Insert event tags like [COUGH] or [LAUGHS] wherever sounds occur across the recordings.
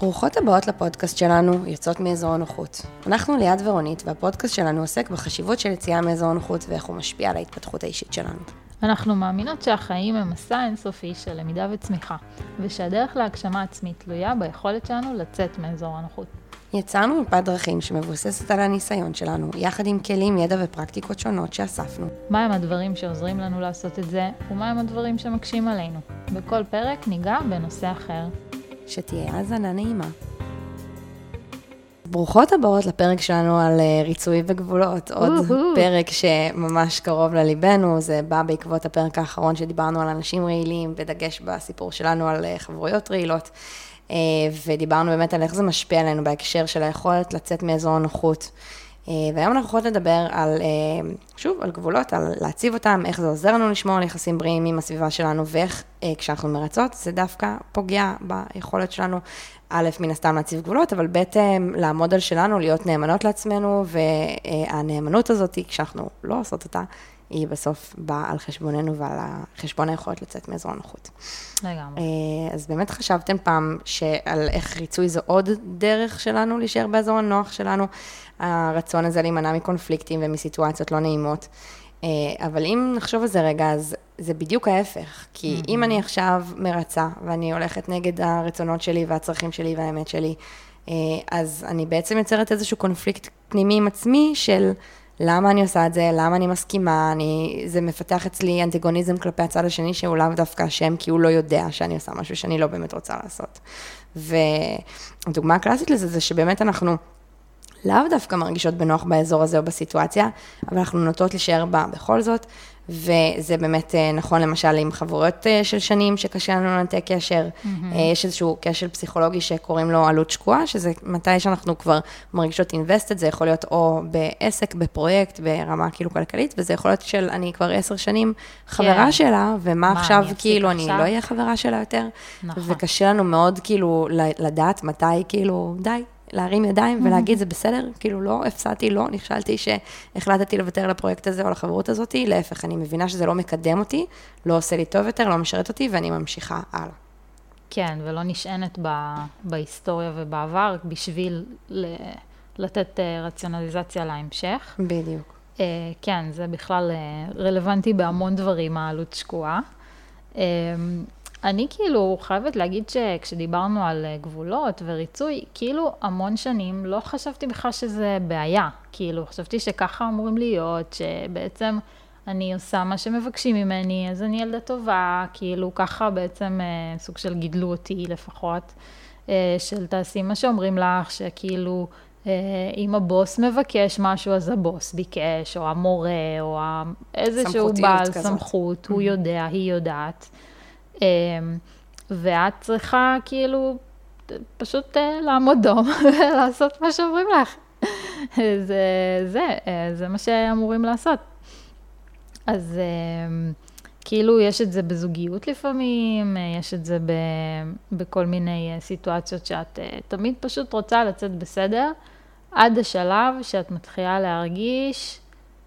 ברוכות הבאות לפודקאסט שלנו, יוצאות מאזור הנוחות. אנחנו ליעד ורונית, והפודקאסט שלנו עוסק בחשיבות של יציאה מאזור הנוחות ואיך הוא משפיע על ההתפתחות האישית שלנו. אנחנו מאמינות שהחיים הם מסע אינסופי של למידה וצמיחה, ושהדרך להגשמה עצמית תלויה ביכולת שלנו לצאת מאזור הנוחות. יצרנו מפת דרכים שמבוססת על הניסיון שלנו, יחד עם כלים, ידע ופרקטיקות שונות שאספנו. מהם הדברים שעוזרים לנו לעשות את זה, ומהם הדברים שמקשים עלינו. בכל פרק ניגע בנושא אחר. שתהיה. האזנה נעימה. ברוכות הבאות לפרק שלנו על אה, ריצוי וגבולות, עוד פרק שממש קרוב לליבנו, זה בא בעקבות הפרק האחרון שדיברנו על אנשים רעילים, בדגש בסיפור שלנו על אה, חברויות רעילות, אה, ודיברנו באמת על איך זה משפיע עלינו בהקשר של היכולת לצאת מאזור הנוחות. והיום אנחנו יכולות לדבר על, שוב, על גבולות, על להציב אותם, איך זה עוזר לנו לשמור על יחסים בריאים עם הסביבה שלנו, ואיך כשאנחנו מרצות, זה דווקא פוגע ביכולת שלנו א', מן הסתם להציב גבולות, אבל ב', לעמוד על שלנו, להיות נאמנות לעצמנו, והנאמנות הזאת, כשאנחנו לא עושות אותה, היא בסוף באה על חשבוננו ועל חשבון היכולת לצאת מאזור הנוחות. לגמרי. אז באמת חשבתם פעם שעל איך ריצוי זו עוד דרך שלנו להישאר באזור הנוח שלנו, הרצון הזה להימנע מקונפליקטים ומסיטואציות לא נעימות. אה, אבל אם נחשוב על זה רגע, אז זה בדיוק ההפך. כי mm-hmm. אם אני עכשיו מרצה, ואני הולכת נגד הרצונות שלי והצרכים שלי והאמת שלי, אה, אז אני בעצם יוצרת איזשהו קונפליקט פנימי עם עצמי של למה אני עושה את זה, למה אני מסכימה, אני, זה מפתח אצלי אנטגוניזם כלפי הצד השני, שהוא לאו דווקא אשם, כי הוא לא יודע שאני עושה משהו שאני לא באמת רוצה לעשות. והדוגמה הקלאסית לזה זה שבאמת אנחנו... לאו דווקא מרגישות בנוח באזור הזה או בסיטואציה, אבל אנחנו נוטות להישאר בה. בכל זאת, וזה באמת אה, נכון למשל עם חברות אה, של שנים שקשה לנו לנתק קשר, mm-hmm. יש איזשהו קשר פסיכולוגי שקוראים לו עלות שקועה, שזה מתי שאנחנו כבר מרגישות invested, זה יכול להיות או בעסק, בפרויקט, ברמה כאילו כלכלית, וזה יכול להיות של אני כבר עשר שנים חברה כן. שלה, ומה עכשיו, אני כאילו, עכשיו? אני לא אהיה חברה שלה יותר, נכון. וקשה לנו מאוד כאילו לדעת מתי כאילו, די, להרים ידיים. ולהגיד, זה בסדר, כאילו לא הפסדתי, לא נכשלתי שהחלטתי לוותר על הפרויקט הזה או לחברות הזאת, להפך, אני מבינה שזה לא מקדם אותי, לא עושה לי טוב יותר, לא משרת אותי, ואני ממשיכה הלאה. כן, ולא נשענת ב, בהיסטוריה ובעבר בשביל ל, לתת אה, רציונליזציה להמשך. בדיוק. Uh, כן, זה בכלל uh, רלוונטי בהמון דברים, העלות שקועה. אני כאילו חייבת להגיד שכשדיברנו על אה, גבולות וריצוי, כאילו המון שנים לא חשבתי בכלל שזה בעיה. כאילו, חשבתי שככה אמורים להיות, שבעצם אני עושה מה שמבקשים ממני, אז אני ילדה טובה, כאילו ככה בעצם אה, סוג של גידלו אותי לפחות, אה, של תעשי מה שאומרים לך, שכאילו... אם הבוס מבקש משהו, אז הבוס ביקש, או המורה, או איזשהו בעל כזאת. סמכות, הוא mm-hmm. יודע, היא יודעת. אמ, ואת צריכה כאילו פשוט אה, לעמוד דום [LAUGHS] ולעשות מה שאומרים לך. זה, זה, אה, זה מה שאמורים לעשות. אז אמ, כאילו יש את זה בזוגיות לפעמים, אה, יש את זה ב, בכל מיני סיטואציות שאת תמיד פשוט רוצה לצאת בסדר, עד השלב שאת מתחילה להרגיש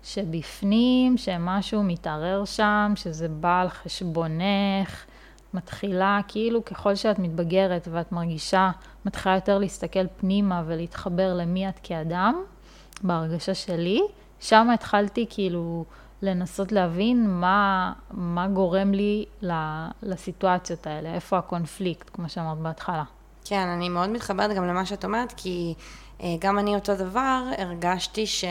שבפנים, שמשהו מתערער שם, שזה בא על חשבונך, מתחילה, כאילו ככל שאת מתבגרת ואת מרגישה, מתחילה יותר להסתכל פנימה ולהתחבר למי את כאדם, בהרגשה שלי, שם התחלתי כאילו לנסות להבין מה, מה גורם לי לסיטואציות האלה, איפה הקונפליקט, כמו שאמרת בהתחלה. כן, אני מאוד מתחברת גם למה שאת אומרת, כי אה, גם אני אותו דבר, הרגשתי ש...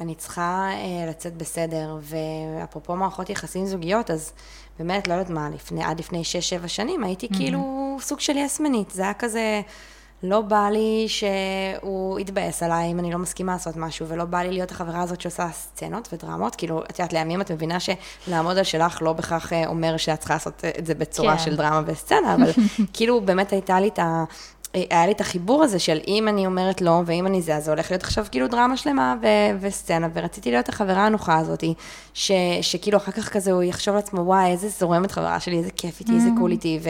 אני צריכה אה, לצאת בסדר, ואפרופו מערכות יחסים זוגיות, אז באמת, לא יודעת מה, לפני, עד לפני 6-7 שנים הייתי mm-hmm. כאילו סוג של יסמנית, זה היה כזה, לא בא לי שהוא יתבאס עליי אם אני לא מסכימה לעשות משהו, ולא בא לי להיות החברה הזאת שעושה סצנות ודרמות, כאילו, את יודעת, לימים את מבינה שלעמוד על שלך לא בהכרח אה, אומר שאת צריכה לעשות את זה בצורה כן. של דרמה וסצנה, אבל [LAUGHS] כאילו באמת הייתה לי את ה... היה לי את החיבור הזה של אם אני אומרת לא, ואם אני זה, אז זה הולך להיות עכשיו כאילו דרמה שלמה ו- וסצנה, ורציתי להיות החברה הנוחה הזאת, ש- שכאילו אחר כך כזה הוא יחשוב לעצמו, וואי, איזה זורמת חברה שלי, איזה כיף איתי, איזה קול איתי,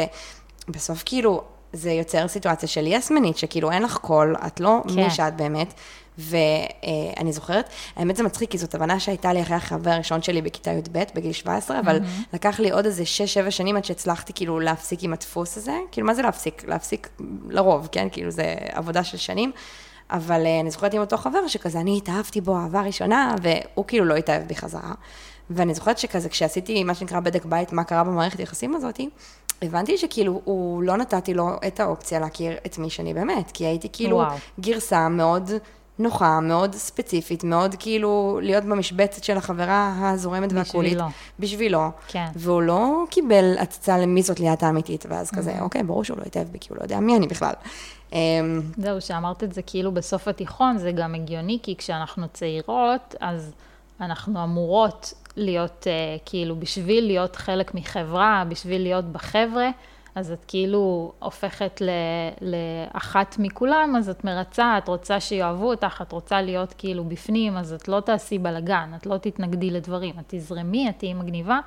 ובסוף כאילו, זה יוצר סיטואציה של יסמנית, שכאילו אין לך קול, את לא כן. מי שאת באמת, ואני זוכרת, האמת זה מצחיק, כי זאת הבנה שהייתה לי אחרי החבר הראשון שלי בכיתה י"ב, בגיל 17, אבל mm-hmm. לקח לי עוד איזה 6-7 שנים עד שהצלחתי כאילו להפסיק עם הדפוס הזה. כאילו, מה זה להפסיק? להפסיק לרוב, כן? כאילו, זה עבודה של שנים. אבל אה, אני זוכרת עם אותו חבר שכזה, אני התאהבתי בו אהבה ראשונה, והוא כאילו לא התאהב בי חזרה. ואני זוכרת שכזה, כשעשיתי מה שנקרא בדק בית, מה קרה במערכת היחסים הזאתי, הבנתי שכאילו, הוא לא נתתי לו את האופציה להכיר את מי שאני באמת, כי הייתי כאילו וואו. גרסה מאוד נוחה, מאוד ספציפית, מאוד כאילו להיות במשבצת של החברה הזורמת והקולית. בשבילו. בשבילו. כן. והוא לא קיבל הצצה למי זאת ליאת האמיתית, ואז כזה, mm-hmm. אוקיי, ברור שהוא לא התאהב בי, כי הוא לא יודע מי אני בכלל. אמ, זהו, שאמרת את זה כאילו בסוף התיכון, זה גם הגיוני, כי כשאנחנו צעירות, אז אנחנו אמורות להיות, uh, כאילו, בשביל להיות חלק מחברה, בשביל להיות בחבר'ה, אז את כאילו הופכת ל, לאחת מכולם, אז את מרצה, את רוצה שיאהבו אותך, את רוצה להיות כאילו בפנים, אז את לא תעשי בלאגן, את לא תתנגדי לדברים, את תזרמי, את תהיי מגניבה,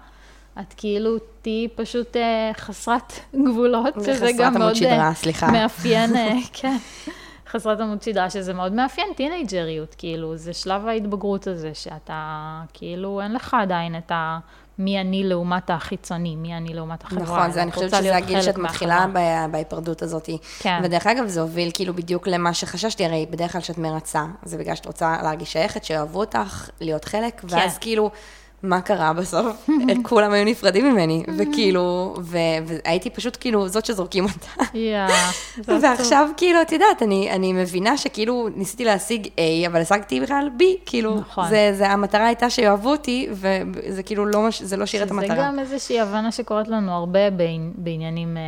את כאילו תהיי פשוט אה, חסרת [LAUGHS] גבולות, שזה גם מאוד שדרה, סליחה. מאפיין, אה, [LAUGHS] כן. חסרת עמוד שדרה, שזה מאוד מאפיין טינג'ריות, כאילו, זה שלב ההתבגרות הזה, שאתה, כאילו, אין לך עדיין את ה... מי אני לעומת החיצוני, מי אני לעומת החברה. נכון, זה, אני חושבת שזה הגיל שאת מתחילה בהיפרדות הזאת. כן. ודרך אגב, זה הוביל כאילו בדיוק למה שחששתי, הרי בדרך כלל כשאת מרצה, זה בגלל שאת רוצה להרגיש שייכת, שאוהבו אותך, להיות חלק, ואז כן. כאילו... מה קרה בסוף? [LAUGHS] כולם היו נפרדים ממני, וכאילו, והייתי פשוט כאילו זאת שזורקים אותה. [LAUGHS] ועכשיו כאילו, את יודעת, אני מבינה שכאילו ניסיתי להשיג A, אבל השגתי בכלל B, כאילו, נכון. המטרה הייתה שיאהבו אותי, וזה כאילו לא, זה לא שירת המטרה. שזה גם איזושהי הבנה שקורית לנו הרבה בעניינים אה,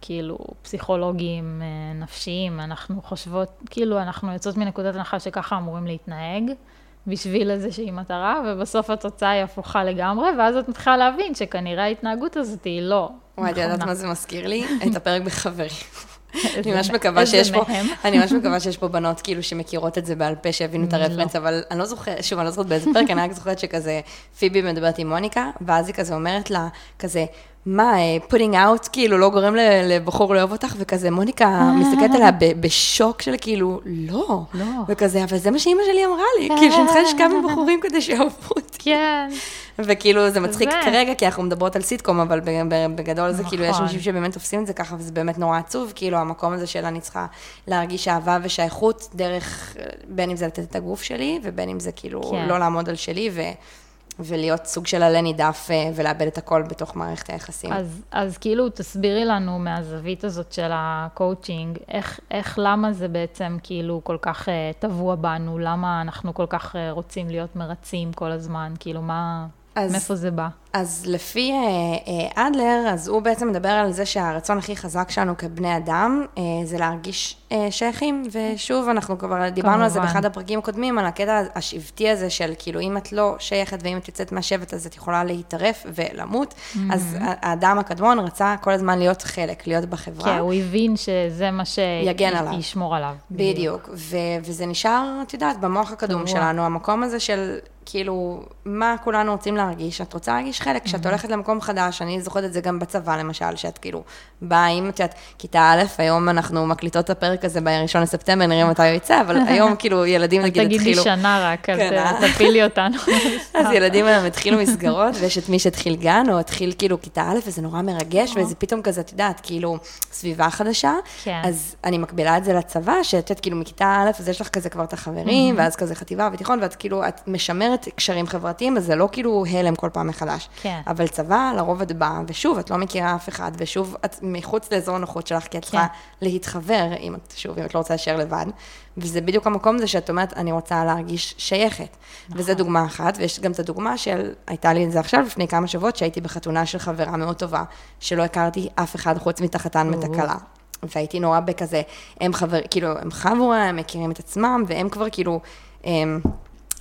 כאילו פסיכולוגיים, אה, נפשיים, אנחנו חושבות, כאילו, אנחנו יוצאות מנקודת הנחה שככה אמורים להתנהג. בשביל איזושהי מטרה, ובסוף התוצאה היא הפוכה לגמרי, ואז את מתחילה להבין שכנראה ההתנהגות הזאת היא לא נכונה. וואי, את יודעת מה זה מזכיר לי? את הפרק בחברים. [LAUGHS] אני ממש מקווה שיש פה, [LAUGHS] אני ממש מקווה שיש פה בנות כאילו שמכירות את זה בעל פה, שהבינו את לא. הרפרנס, אבל אני לא זוכרת, שוב, אני לא זוכרת באיזה פרק, אני רק זוכרת שכזה, פיבי מדברת עם מוניקה, ואז היא כזה אומרת לה, כזה, מה, פוטינג אה, אאוט, כאילו, לא גורם לבחור לאהוב אותך, וכזה, מוניקה מסתכלת עליה בשוק של כאילו, לא. לא. וכזה, אבל זה מה שאימא שלי אמרה לי, כאילו, שאני צריכה לשכב עם בחורים כדי שיאהבו אותי. כן. וכאילו, זה מצחיק כרגע, כי אנחנו מדברות על סיטקום, אבל בגדול זה כאילו, יש נכון. אנשים שבאמת תופסים את זה ככה, וזה באמת נורא עצוב, כאילו, המקום הזה של אני צריכה להרגיש אהבה ושייכות, דרך, בין אם זה לתת את הגוף שלי, ובין אם זה כאילו, כן. לא לעמוד על שלי, ו... ולהיות סוג של עלה נידף אה, ולאבד את הכל בתוך מערכת היחסים. אז, אז כאילו, תסבירי לנו מהזווית הזאת של הקואוצ'ינג, איך, איך, למה זה בעצם כאילו כל כך uh, טבוע בנו, למה אנחנו כל כך uh, רוצים להיות מרצים כל הזמן, כאילו, מה, אז, מאיפה זה בא? אז לפי uh, uh, אדלר, אז הוא בעצם מדבר על זה שהרצון הכי חזק שלנו כבני אדם, uh, זה להרגיש uh, שייכים, ושוב, אנחנו כבר דיברנו כמובן. על זה באחד הפרקים הקודמים, על הקטע השבטי הזה של כאילו, אם את לא שייכת ואם את יוצאת מהשבט, אז את יכולה להיטרף ולמות. Mm-hmm. אז האדם הקדמון רצה כל הזמן להיות חלק, להיות בחברה. כן, הוא הבין שזה מה שישמור עליו. בדיוק, ו- וזה נשאר, את יודעת, במוח הקדום שלנו, המקום הזה של כאילו, מה כולנו רוצים להרגיש? את רוצה להרגיש חלק, כשאת הולכת למקום חדש, אני זוכרת את זה גם בצבא, למשל, שאת כאילו, באה עם, את יודעת, כיתה א', היום אנחנו מקליטות את הפרק הזה ב-1 לספטמבר, נראה מתי הוא יצא, אבל היום [LAUGHS] כאילו ילדים נגיד התחילו... תגידי שנה רק, אז כן, אה? תפילי אותנו. [LAUGHS] אז ילדים היום התחילו מסגרות, ויש את מי שהתחיל גן, או התחיל כאילו כיתה א', וזה נורא מרגש, וזה פתאום כזה, את יודעת, כאילו, סביבה חדשה. כן. אז אני מקבילה את זה לצבא, שאת יודעת, כאילו, מכיתה א', אז יש לך כזה כבר את החברים, ואז כזה חטיבה ותיכון, ואת כאילו, את משמרת קשרים חברתיים, אז זה לא כאילו הלם כל פעם מחדש. כן. אבל צבא, לרוב את באה, ושוב, את לא מכירה אף אחד, ושוב, את מחוץ לאזור הנוחות שלך, כי את צריכה כן. להתחבר, אם את, שוב, אם את לא רוצה להישאר לבד. וזה בדיוק המקום הזה שאת אומרת, אני רוצה להרגיש שייכת. נכון. וזו דוגמה אחת, ויש גם את הדוגמה של, הייתה לי את זה עכשיו, לפני כמה שבועות, שהייתי בחתונה של חברה מאוד טובה, שלא הכרתי אף אחד חוץ מתחתן מתקלה. והייתי נורא בכזה, הם חבר, כאילו, הם חבורה, הם מכירים את עצמם, והם כבר כאילו, הם,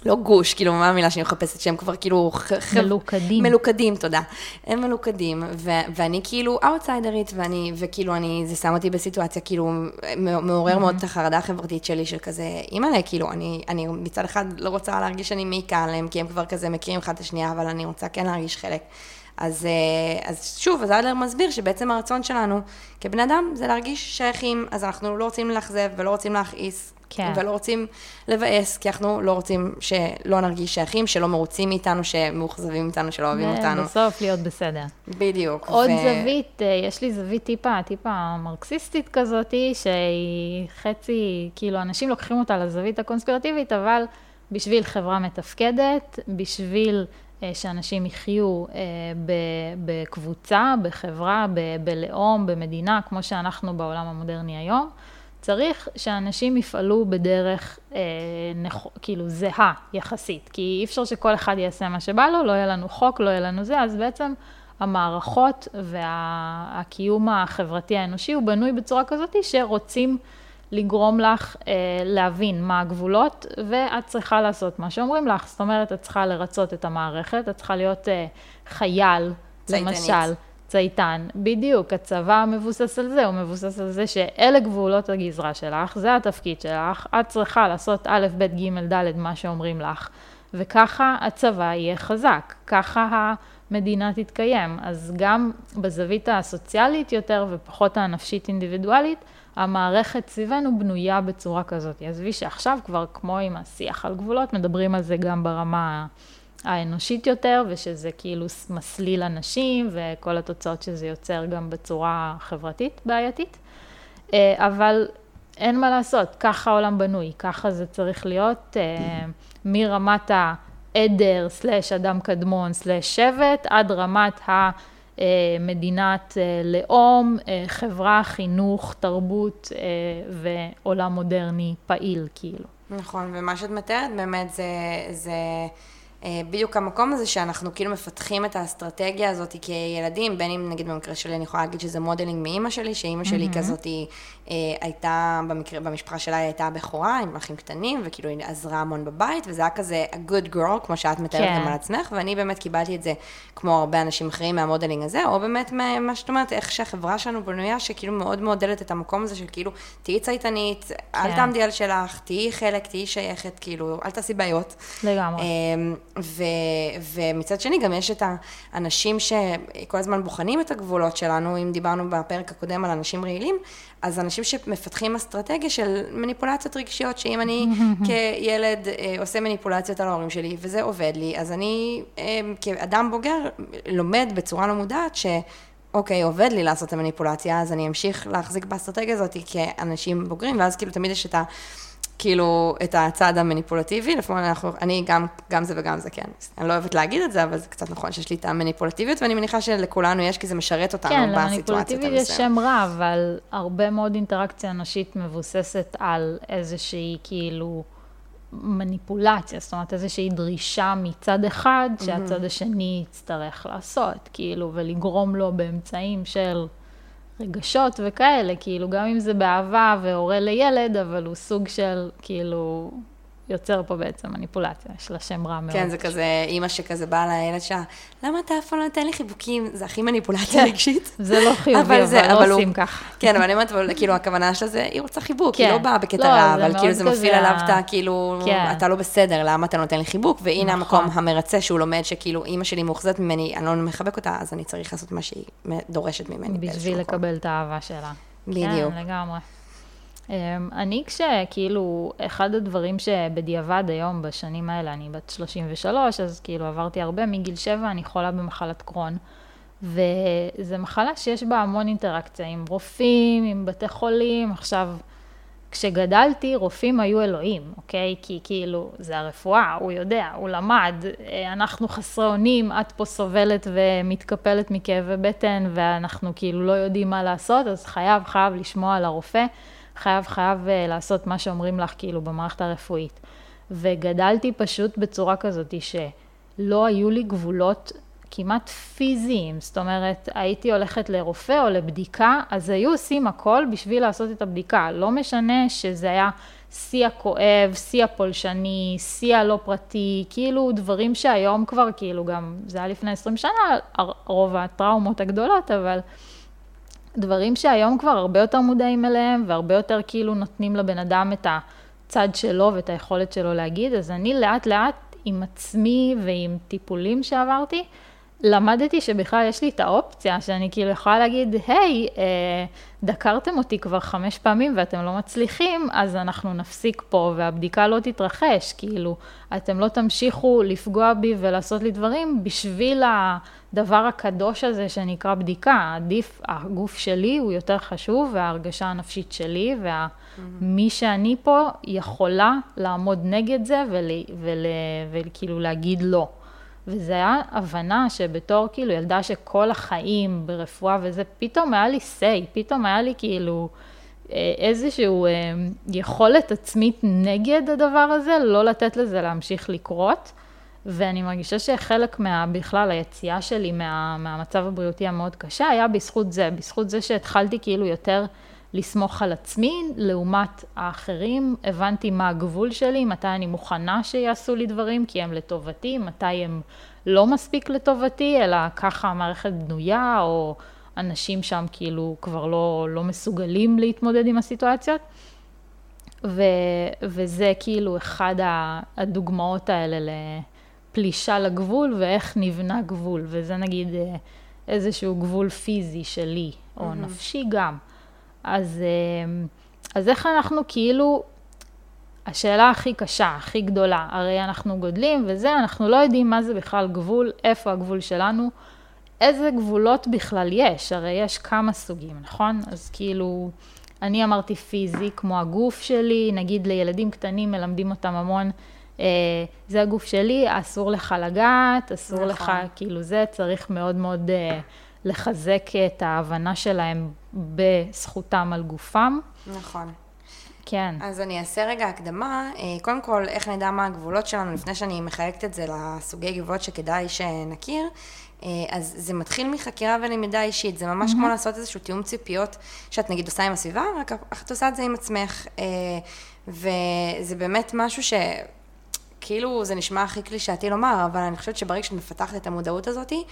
לא גוש, כאילו, מה המילה שאני מחפשת, שהם כבר כאילו... מלוכדים. מלוכדים, תודה. הם מלוכדים, ו- ואני כאילו אאוטסיידרית, ואני, וכאילו, אני, זה שם אותי בסיטואציה, כאילו, מעורר mm-hmm. מאוד את החרדה החברתית שלי, של כזה, אימא'לה, כאילו, אני, אני מצד אחד לא רוצה להרגיש שאני מעיקה עליהם, כי הם כבר כזה מכירים אחד את השנייה, אבל אני רוצה כן להרגיש חלק. אז, אה, אז שוב, אז אדלר מסביר שבעצם הרצון שלנו כבני אדם זה להרגיש שייכים, אז אנחנו לא רוצים לאכזב ולא רוצים להכעיס. כן. ולא רוצים לבאס, כי אנחנו לא רוצים שלא נרגיש שייכים, שלא מרוצים מאיתנו, שמאוכזבים מאיתנו, שלא אוהבים אותנו. ובסוף להיות בסדר. בדיוק. עוד ו... זווית, אה, יש לי זווית טיפה, טיפה מרקסיסטית כזאתי, שהיא חצי, כאילו, אנשים לוקחים אותה לזווית הקונספירטיבית, אבל בשביל חברה מתפקדת, בשביל שאנשים יחיו אה, בקבוצה, בחברה, בלאום, במדינה, כמו שאנחנו בעולם המודרני היום, צריך שאנשים יפעלו בדרך אה, נכ... כאילו זהה יחסית, כי אי אפשר שכל אחד יעשה מה שבא לו, לא יהיה לנו חוק, לא יהיה לנו זה, אז בעצם המערכות והקיום וה... החברתי האנושי הוא בנוי בצורה כזאת שרוצים לגרום לך אה, להבין מה הגבולות, ואת צריכה לעשות מה שאומרים לך. זאת אומרת, את צריכה לרצות את המערכת, את צריכה להיות אה, חייל, צייתנית. למשל. צייתן, בדיוק, הצבא מבוסס על זה, הוא מבוסס על זה שאלה גבולות הגזרה שלך, זה התפקיד שלך, את צריכה לעשות א', ב', ג', ד', מה שאומרים לך, וככה הצבא יהיה חזק, ככה המדינה תתקיים. אז גם בזווית הסוציאלית יותר ופחות הנפשית אינדיבידואלית, המערכת סביבנו בנויה בצורה כזאת. עזבי שעכשיו כבר כמו עם השיח על גבולות, מדברים על זה גם ברמה האנושית יותר, ושזה כאילו מסליל אנשים, וכל התוצאות שזה יוצר גם בצורה חברתית בעייתית. אה, אבל אין מה לעשות, ככה העולם בנוי, ככה זה צריך להיות אה, מרמת העדר סלש אדם קדמון סלש שבט, עד רמת המדינת אה, לאום, חברה, חינוך, תרבות ועולם מודרני פעיל, כאילו. נכון, ומה שאת מתארת באמת זה... זה... אה, בדיוק המקום הזה שאנחנו כאילו מפתחים את האסטרטגיה הזאת כילדים, בין אם נגיד במקרה שלי אני יכולה להגיד שזה modeling מאימא שלי, שאימא שלי mm-hmm. כזאת היא אה, הייתה, במקרה, במשפחה שלה היא הייתה בכורה עם אחים קטנים, וכאילו היא עזרה המון בבית, וזה היה כזה a good girl, כמו שאת מתארת כן. גם על עצמך, ואני באמת קיבלתי את זה כמו הרבה אנשים אחרים מהמודלינג הזה, או באמת מה שאת אומרת, איך שהחברה שלנו בנויה, שכאילו מאוד מעודדת את המקום הזה של כאילו, תהיי צייתנית, כן. אל תעמדי על שלך, תהיי חלק, תהיי שייכת, כאילו, אל תעשי בעיות. לגמרי. אמ, ו, ומצד שני גם יש את האנשים שכל הזמן בוחנים את הגבולות שלנו, אם דיברנו בפרק הקודם על אנשים רעילים, אז אנשים שמפתחים אסטרטגיה של מניפולציות רגשיות, שאם אני [LAUGHS] כילד אה, עושה מניפולציות על ההורים שלי וזה עובד לי, אז אני אה, כאדם בוגר לומד בצורה לא מודעת ש... אוקיי, עובד לי לעשות את המניפולציה, אז אני אמשיך להחזיק באסטרטגיה הזאת כאנשים בוגרים, ואז כאילו תמיד יש את ה... כאילו, את הצד המניפולטיבי, לפעמים אנחנו, אני גם, גם זה וגם זה, כן. אני לא אוהבת להגיד את זה, אבל זה קצת נכון שיש לי את המניפולטיביות, ואני מניחה שלכולנו יש, כי זה משרת אותנו כן, בסיטואציות המסוימת. כן, יש שם רע, אבל הרבה מאוד אינטראקציה אנושית מבוססת על איזושהי, כאילו, מניפולציה, זאת אומרת, איזושהי דרישה מצד אחד, שהצד השני יצטרך לעשות, כאילו, ולגרום לו באמצעים של... רגשות וכאלה, כאילו, גם אם זה באהבה והורה לילד, אבל הוא סוג של, כאילו, יוצר פה בעצם מניפולציה, יש לה שם רע מאוד. כן, זה כזה אימא שכזה באה לילד שלה, למה אתה אף פעם לא נותן לי חיבוקים? זה הכי מניפולציה רגשית. זה לא חיובי, אבל, זה, אבל לא עושים ככה. כן, אבל אני אומרת, כאילו, הכוונה שלה זה, היא רוצה חיבוק, היא לא כן. באה בקטע לא, רע, אבל כאילו זה מפעיל עליו את כאילו, כן. אתה לא בסדר, למה אתה נותן לי חיבוק? והנה המקום נכון. המרצה שהוא לומד, שכאילו, אימא שלי מאוכזבת ממני, אני לא מחבק אותה, אז אני צריך לעשות מה שהיא דורשת ממני. בשביל לקבל את האהבה שלה. בדיוק. כן, לגמרי. אמ, אני כשכאילו, אחד הדברים שבדיעבד היום, בשנים האלה, אני בת 33, אז כאילו עברתי הרבה, מגיל 7 אני חולה במחלת קרון. וזו מחלה שיש בה המון אינטראקציה עם רופאים, עם בתי חולים. עכשיו, כשגדלתי, רופאים היו אלוהים, אוקיי? כי כאילו, זה הרפואה, הוא יודע, הוא למד, אה, אנחנו חסרי אונים, את פה סובלת ומתקפלת מכאבי בטן, ואנחנו כאילו לא יודעים מה לעשות, אז חייב, חייב לשמוע על הרופא. חייב, חייב אה, לעשות מה שאומרים לך, כאילו, במערכת הרפואית. וגדלתי פשוט בצורה כזאת שלא היו לי גבולות כמעט פיזיים, זאת אומרת, הייתי הולכת לרופא או לבדיקה, אז היו עושים הכל בשביל לעשות את הבדיקה. לא משנה שזה היה שיא הכואב, שיא הפולשני, שיא הלא פרטי, כאילו דברים שהיום כבר, כאילו גם, זה היה לפני 20 שנה, רוב הטראומות הגדולות, אבל דברים שהיום כבר הרבה יותר מודעים אליהם, והרבה יותר כאילו נותנים לבן אדם את הצד שלו ואת היכולת שלו להגיד, אז אני לאט לאט עם עצמי ועם טיפולים שעברתי, למדתי שבכלל יש לי את האופציה, שאני כאילו יכולה להגיד, היי, אה, דקרתם אותי כבר חמש פעמים ואתם לא מצליחים, אז אנחנו נפסיק פה והבדיקה לא תתרחש, כאילו, אתם לא תמשיכו לפגוע בי ולעשות לי דברים בשביל הדבר הקדוש הזה שנקרא בדיקה. עדיף, הגוף שלי הוא יותר חשוב וההרגשה הנפשית שלי, ומי שאני פה יכולה לעמוד נגד זה וכאילו להגיד לא. וזה היה הבנה שבתור כאילו ילדה שכל החיים ברפואה וזה, פתאום היה לי say, פתאום היה לי כאילו אה, איזשהו אה, יכולת עצמית נגד הדבר הזה, לא לתת לזה להמשיך לקרות. ואני מרגישה שחלק מה, בכלל היציאה שלי מה, מהמצב הבריאותי המאוד קשה היה בזכות זה, בזכות זה שהתחלתי כאילו יותר לסמוך על עצמי, לעומת האחרים, הבנתי מה הגבול שלי, מתי אני מוכנה שיעשו לי דברים, כי הם לטובתי, מתי הם לא מספיק לטובתי, אלא ככה המערכת בנויה, או אנשים שם כאילו כבר לא, לא מסוגלים להתמודד עם הסיטואציות. ו, וזה כאילו אחד הדוגמאות האלה לפלישה לגבול ואיך נבנה גבול, וזה נגיד אה, איזשהו גבול פיזי שלי, או mm-hmm. נפשי גם. אז, אמ, אז איך אנחנו כאילו, השאלה הכי קשה, הכי גדולה, הרי אנחנו גודלים וזה, אנחנו לא יודעים מה זה בכלל גבול, איפה הגבול שלנו, איזה גבולות בכלל יש, הרי יש כמה סוגים, נכון? אז כאילו, אני אמרתי פיזי, כמו הגוף שלי, נגיד לילדים קטנים מלמדים אותם המון, אה, זה הגוף שלי, אסור לך לגעת, אסור נכון. לך, כאילו זה צריך מאוד מאוד אה, לחזק את ההבנה שלהם בזכותם על גופם. נכון. כן. אז אני אעשה רגע הקדמה. אה, קודם כל, איך נדע מה הגבולות שלנו, לפני שאני מחלקת את זה לסוגי גבולות שכדאי שנכיר. אה, אז זה מתחיל מחקירה ולמידה אישית, זה ממש mm-hmm. כמו לעשות איזשהו תיאום ציפיות שאת נגיד עושה עם הסביבה, רק את עושה את זה עם עצמך. אה, וזה באמת משהו ש... כאילו זה נשמע הכי קלישאתי לומר, אבל אני חושבת שברגע שאת מפתחת את המודעות הזאתי,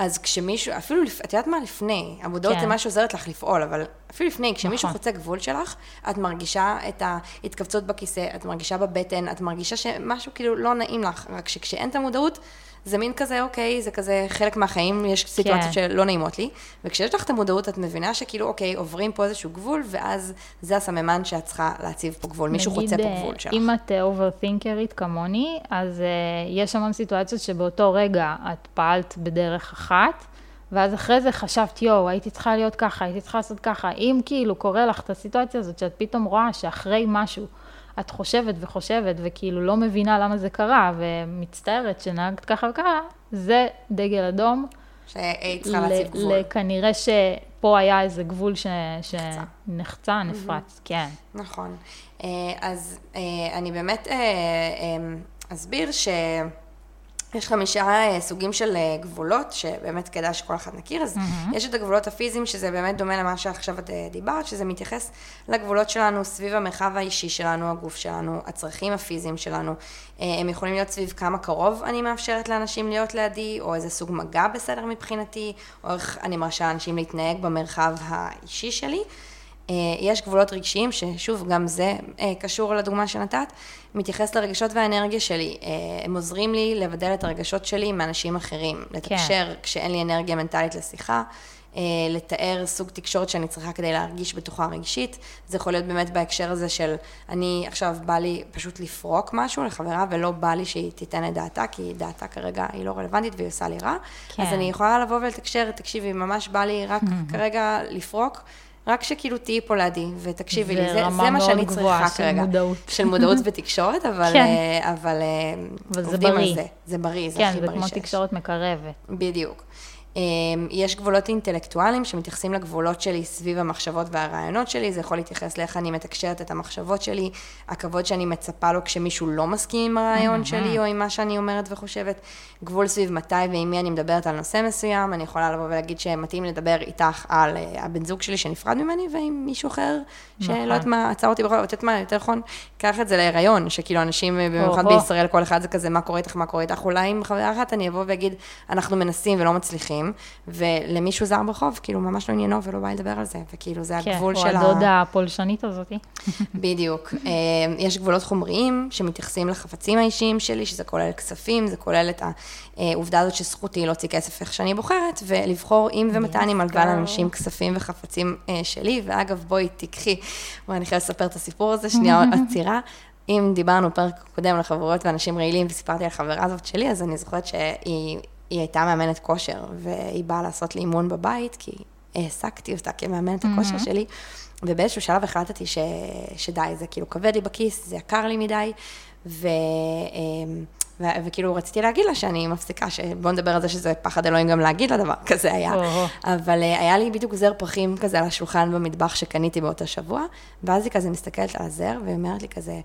אז כשמישהו, אפילו, את יודעת מה לפני, המודעות כן. זה מה שעוזרת לך לפעול, אבל אפילו לפני, כשמישהו נכון. חוצה גבול שלך, את מרגישה את ההתכווצות בכיסא, את מרגישה בבטן, את מרגישה שמשהו כאילו לא נעים לך, רק שכשאין את המודעות, זה מין כזה, אוקיי, זה כזה חלק מהחיים, יש סיטואציות כן. שלא נעימות לי, וכשיש לך את המודעות, את מבינה שכאילו, אוקיי, עוברים פה איזשהו גבול, ואז זה הסממן שאת צריכה להציב פה גבול, מישהו חוצה פה גבול שלך. אם את אוברתינקרית כמוני, אז uh, יש המון סיטואציות שבאותו רגע את פעלת בדרך אחת, ואז אחרי זה חשבת, יואו, הייתי צריכה להיות ככה, הייתי צריכה לעשות ככה. אם כאילו קורה לך את הסיטואציה הזאת, שאת פתאום רואה שאחרי משהו, את חושבת וחושבת, וכאילו לא מבינה למה זה קרה, ומצטערת שנהגת ככה וככה, זה דגל אדום. שהיית צריכה להציב גבול. כנראה שפה היה איזה גבול ש... שנחצה, נפרץ, כן. נכון. אה, אז אה, אני באמת אה, אסביר ש... יש חמישה אה, סוגים של אה, גבולות, שבאמת כדאי שכל אחד נכיר, אז mm-hmm. יש את הגבולות הפיזיים, שזה באמת דומה למה שעכשיו את אה, דיברת, שזה מתייחס לגבולות שלנו סביב המרחב האישי שלנו, הגוף שלנו, הצרכים הפיזיים שלנו. הם יכולים להיות סביב כמה קרוב אני מאפשרת לאנשים להיות לידי, או איזה סוג מגע בסדר מבחינתי, או איך אני מרשה לאנשים להתנהג במרחב האישי שלי. אה, יש גבולות רגשיים, ששוב, גם זה אה, קשור לדוגמה שנתת, מתייחס לרגשות והאנרגיה שלי. אה, הם עוזרים לי לבדל את הרגשות שלי מאנשים אחרים, לתקשר כן. כשאין לי אנרגיה מנטלית לשיחה. לתאר סוג תקשורת שאני צריכה כדי להרגיש בטוחה רגשית. זה יכול להיות באמת בהקשר הזה של, אני עכשיו בא לי פשוט לפרוק משהו לחברה, ולא בא לי שהיא תיתן את דעתה, כי דעתה כרגע היא לא רלוונטית והיא עושה לי רע. כן. אז אני יכולה לבוא ולתקשר, תקשיבי, ממש בא לי רק כרגע לפרוק. רק שכאילו תהיי פה לידי ותקשיבי לי, זה, זה מה שאני צריכה של כרגע. מודעות. של מודעות [LAUGHS] ותקשורת, אבל, כן. אה, אבל, אה, אבל עובדים על זה. זה בריא, זה כן, הכי בריא שיש. כן, זה כמו תקשורת מקרבת. בדיוק. אמ, יש גבולות אינטלקטואליים שמתייחסים לגבולות שלי סביב המחשבות והרעיונות שלי, זה יכול להתייחס לאיך אני מתקשרת את המחשבות שלי, הכבוד שאני מצפה לו כשמישהו לא מסכים עם הרעיון שלי או עם מה שאני אומרת וחושבת, גבול סביב מתי ועם מי אני מדברת על נושא מסוים, אני יכולה לבוא ולהגיד שמתאים לדבר איתך על אה, הבן זוג שלי שנפרד ממני ועם מישהו אחר, שלא יודעת נכון. מה, עצר אותי בכל, יודעת מה, יותר נכון, קח את זה להיריון, שכאילו אנשים, במיוחד בישראל, כל אחד זה כזה, מה קורה איתך, מה קורה איתך, אולי עם חברה אחת אני אבוא ואגיד, אנחנו מנסים ולא מצליחים. ולמישהו זר ברחוב, כאילו, ממש לא עניינו ולא בא לדבר על זה, וכאילו, זה כן, הגבול או של ה... הדודה הפולשנית הזאתי. [LAUGHS] בדיוק. אה, יש גבולות חומריים שמתייחסים לחפצים האישיים שלי, שזה כולל כספים, זה כולל את העובדה הזאת שזכותי להוציא כסף איך שאני בוחרת, ולבחור אם ומתי אני מלווה. לאנשים כספים וחפצים אה, שלי. ואגב, בואי תיקחי, בואי אני חייבת לספר את הסיפור הזה, שנייה [LAUGHS] עצירה. אם דיברנו פרק קודם על חברות ואנשים רעילים, וסיפרתי על החברה הזאת שלי, אז אני זוכרת שהיא היא הייתה מאמנת כושר, והיא באה לעשות לי אימון בבית, כי העסקתי אותה כמאמנת הכושר שלי, ובאיזשהו שלב החלטתי ש, שדי, זה כאילו כבד לי בכיס, זה יקר לי מדי, ו, אמ, ו, וכאילו רציתי להגיד לה שאני מפסיקה, שבוא נדבר על זה שזה פחד אלוהים גם להגיד לה דבר כזה היה. או-הו. אבל אה, היה לי בדיוק זר פרחים כזה על השולחן במטבח שקניתי באותו שבוע, ואז היא כזה מסתכלת על הזר, והיא אומרת לי כזה,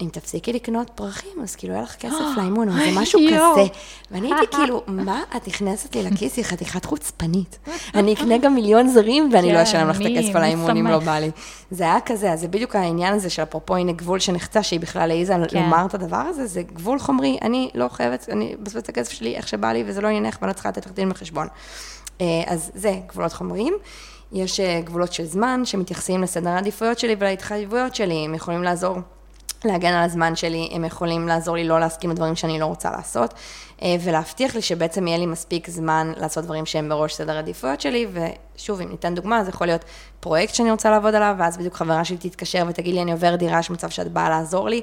אם תפסיקי לקנות פרחים, אז כאילו יהיה לך כסף לאימון, או משהו. כזה. ואני הייתי [LAUGHS] כאילו, מה את נכנסת לי לכיס, היא חתיכת חוצפנית. אני אקנה גם מיליון זרים, ואני לא כן, אשלם לך את הכסף על האימון אם לא? בא לי. זה היה כזה, אז זה בדיוק העניין הזה של אפרופו, הנה גבול שנחצה, שהיא בכלל העיזה כן. לומר את הדבר הזה, זה גבול חומרי, אני לא חייבת, אני מבזבז את הכסף שלי איך שבא לי, וזה לא עניינך, ואני לא צריכה לתת לך דין בחשבון. אה, אז זה גבולות חומריים. יש אה, גבולות של זמן שמתייחסים לסדר העדיפויות שלי ולהתחייבויות שלי, הם יכולים לעזור להגן על הזמן שלי, הם יכולים לעזור לי לא להסכים לדברים שאני לא רוצה לעשות, אה, ולהבטיח לי שבעצם יהיה לי מספיק זמן לעשות דברים שהם בראש סדר העדיפויות שלי, ושוב, אם ניתן דוגמה, זה יכול להיות פרויקט שאני רוצה לעבוד עליו, ואז בדיוק חברה שלי תתקשר ותגיד לי, אני עוברת דירה, יש מצב שאת באה לעזור לי,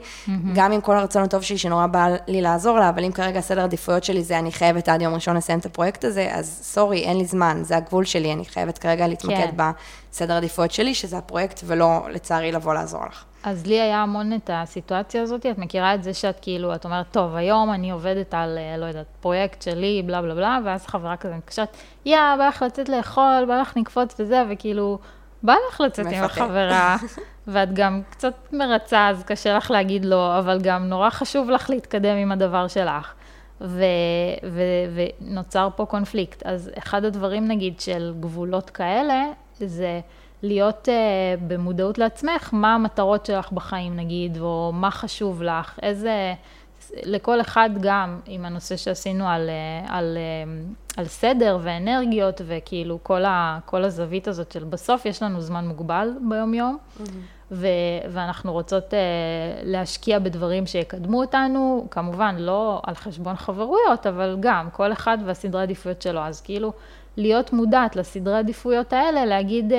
גם עם כל הרצון הטוב שלי, שנורא בא לי לעזור לה, אבל אם כרגע סדר העדיפויות שלי זה, אני חייבת עד יום ראשון לסיים את הפרויקט הזה, אז סורי, אין לי זמן, זה הגבול שלי, אני חייבת כרגע להתמקד כן. בסדר העדיפויות שלי, שזה הפרויקט, ולא, לצערי, לבוא לעזור לך. אז לי היה המון את הסיטואציה הזאת, את מכירה את זה שאת כאילו, את אומרת, טוב, היום אני עובדת על, אה, לא יודעת, פרויקט שלי, בלה בלה בלה, ואז חברה כזה מתקשרת, יא, בא לך לצאת לאכול, בא לך לקפוץ וזה, וכאילו, בא לך לצאת עם מפתה. החברה, [LAUGHS] ואת גם קצת מרצה, אז קשה לך להגיד לא, אבל גם נורא חשוב לך להתקדם עם הדבר שלך. ו- ו- ונוצר פה קונפליקט. אז אחד הדברים, נגיד, של גבולות כאלה, זה להיות uh, במודעות לעצמך, מה המטרות שלך בחיים, נגיד, או מה חשוב לך, איזה... לכל אחד גם, עם הנושא שעשינו על, אה, על, אה, על סדר ואנרגיות, וכאילו כל, ה, כל הזווית הזאת של בסוף יש לנו זמן מוגבל ביום-יום, ו, ואנחנו רוצות uh, להשקיע בדברים שיקדמו אותנו, כמובן לא על חשבון חברויות, אבל גם כל אחד והסדרי עדיפויות שלו, אז כאילו להיות מודעת לסדרי עדיפויות האלה, להגיד uh,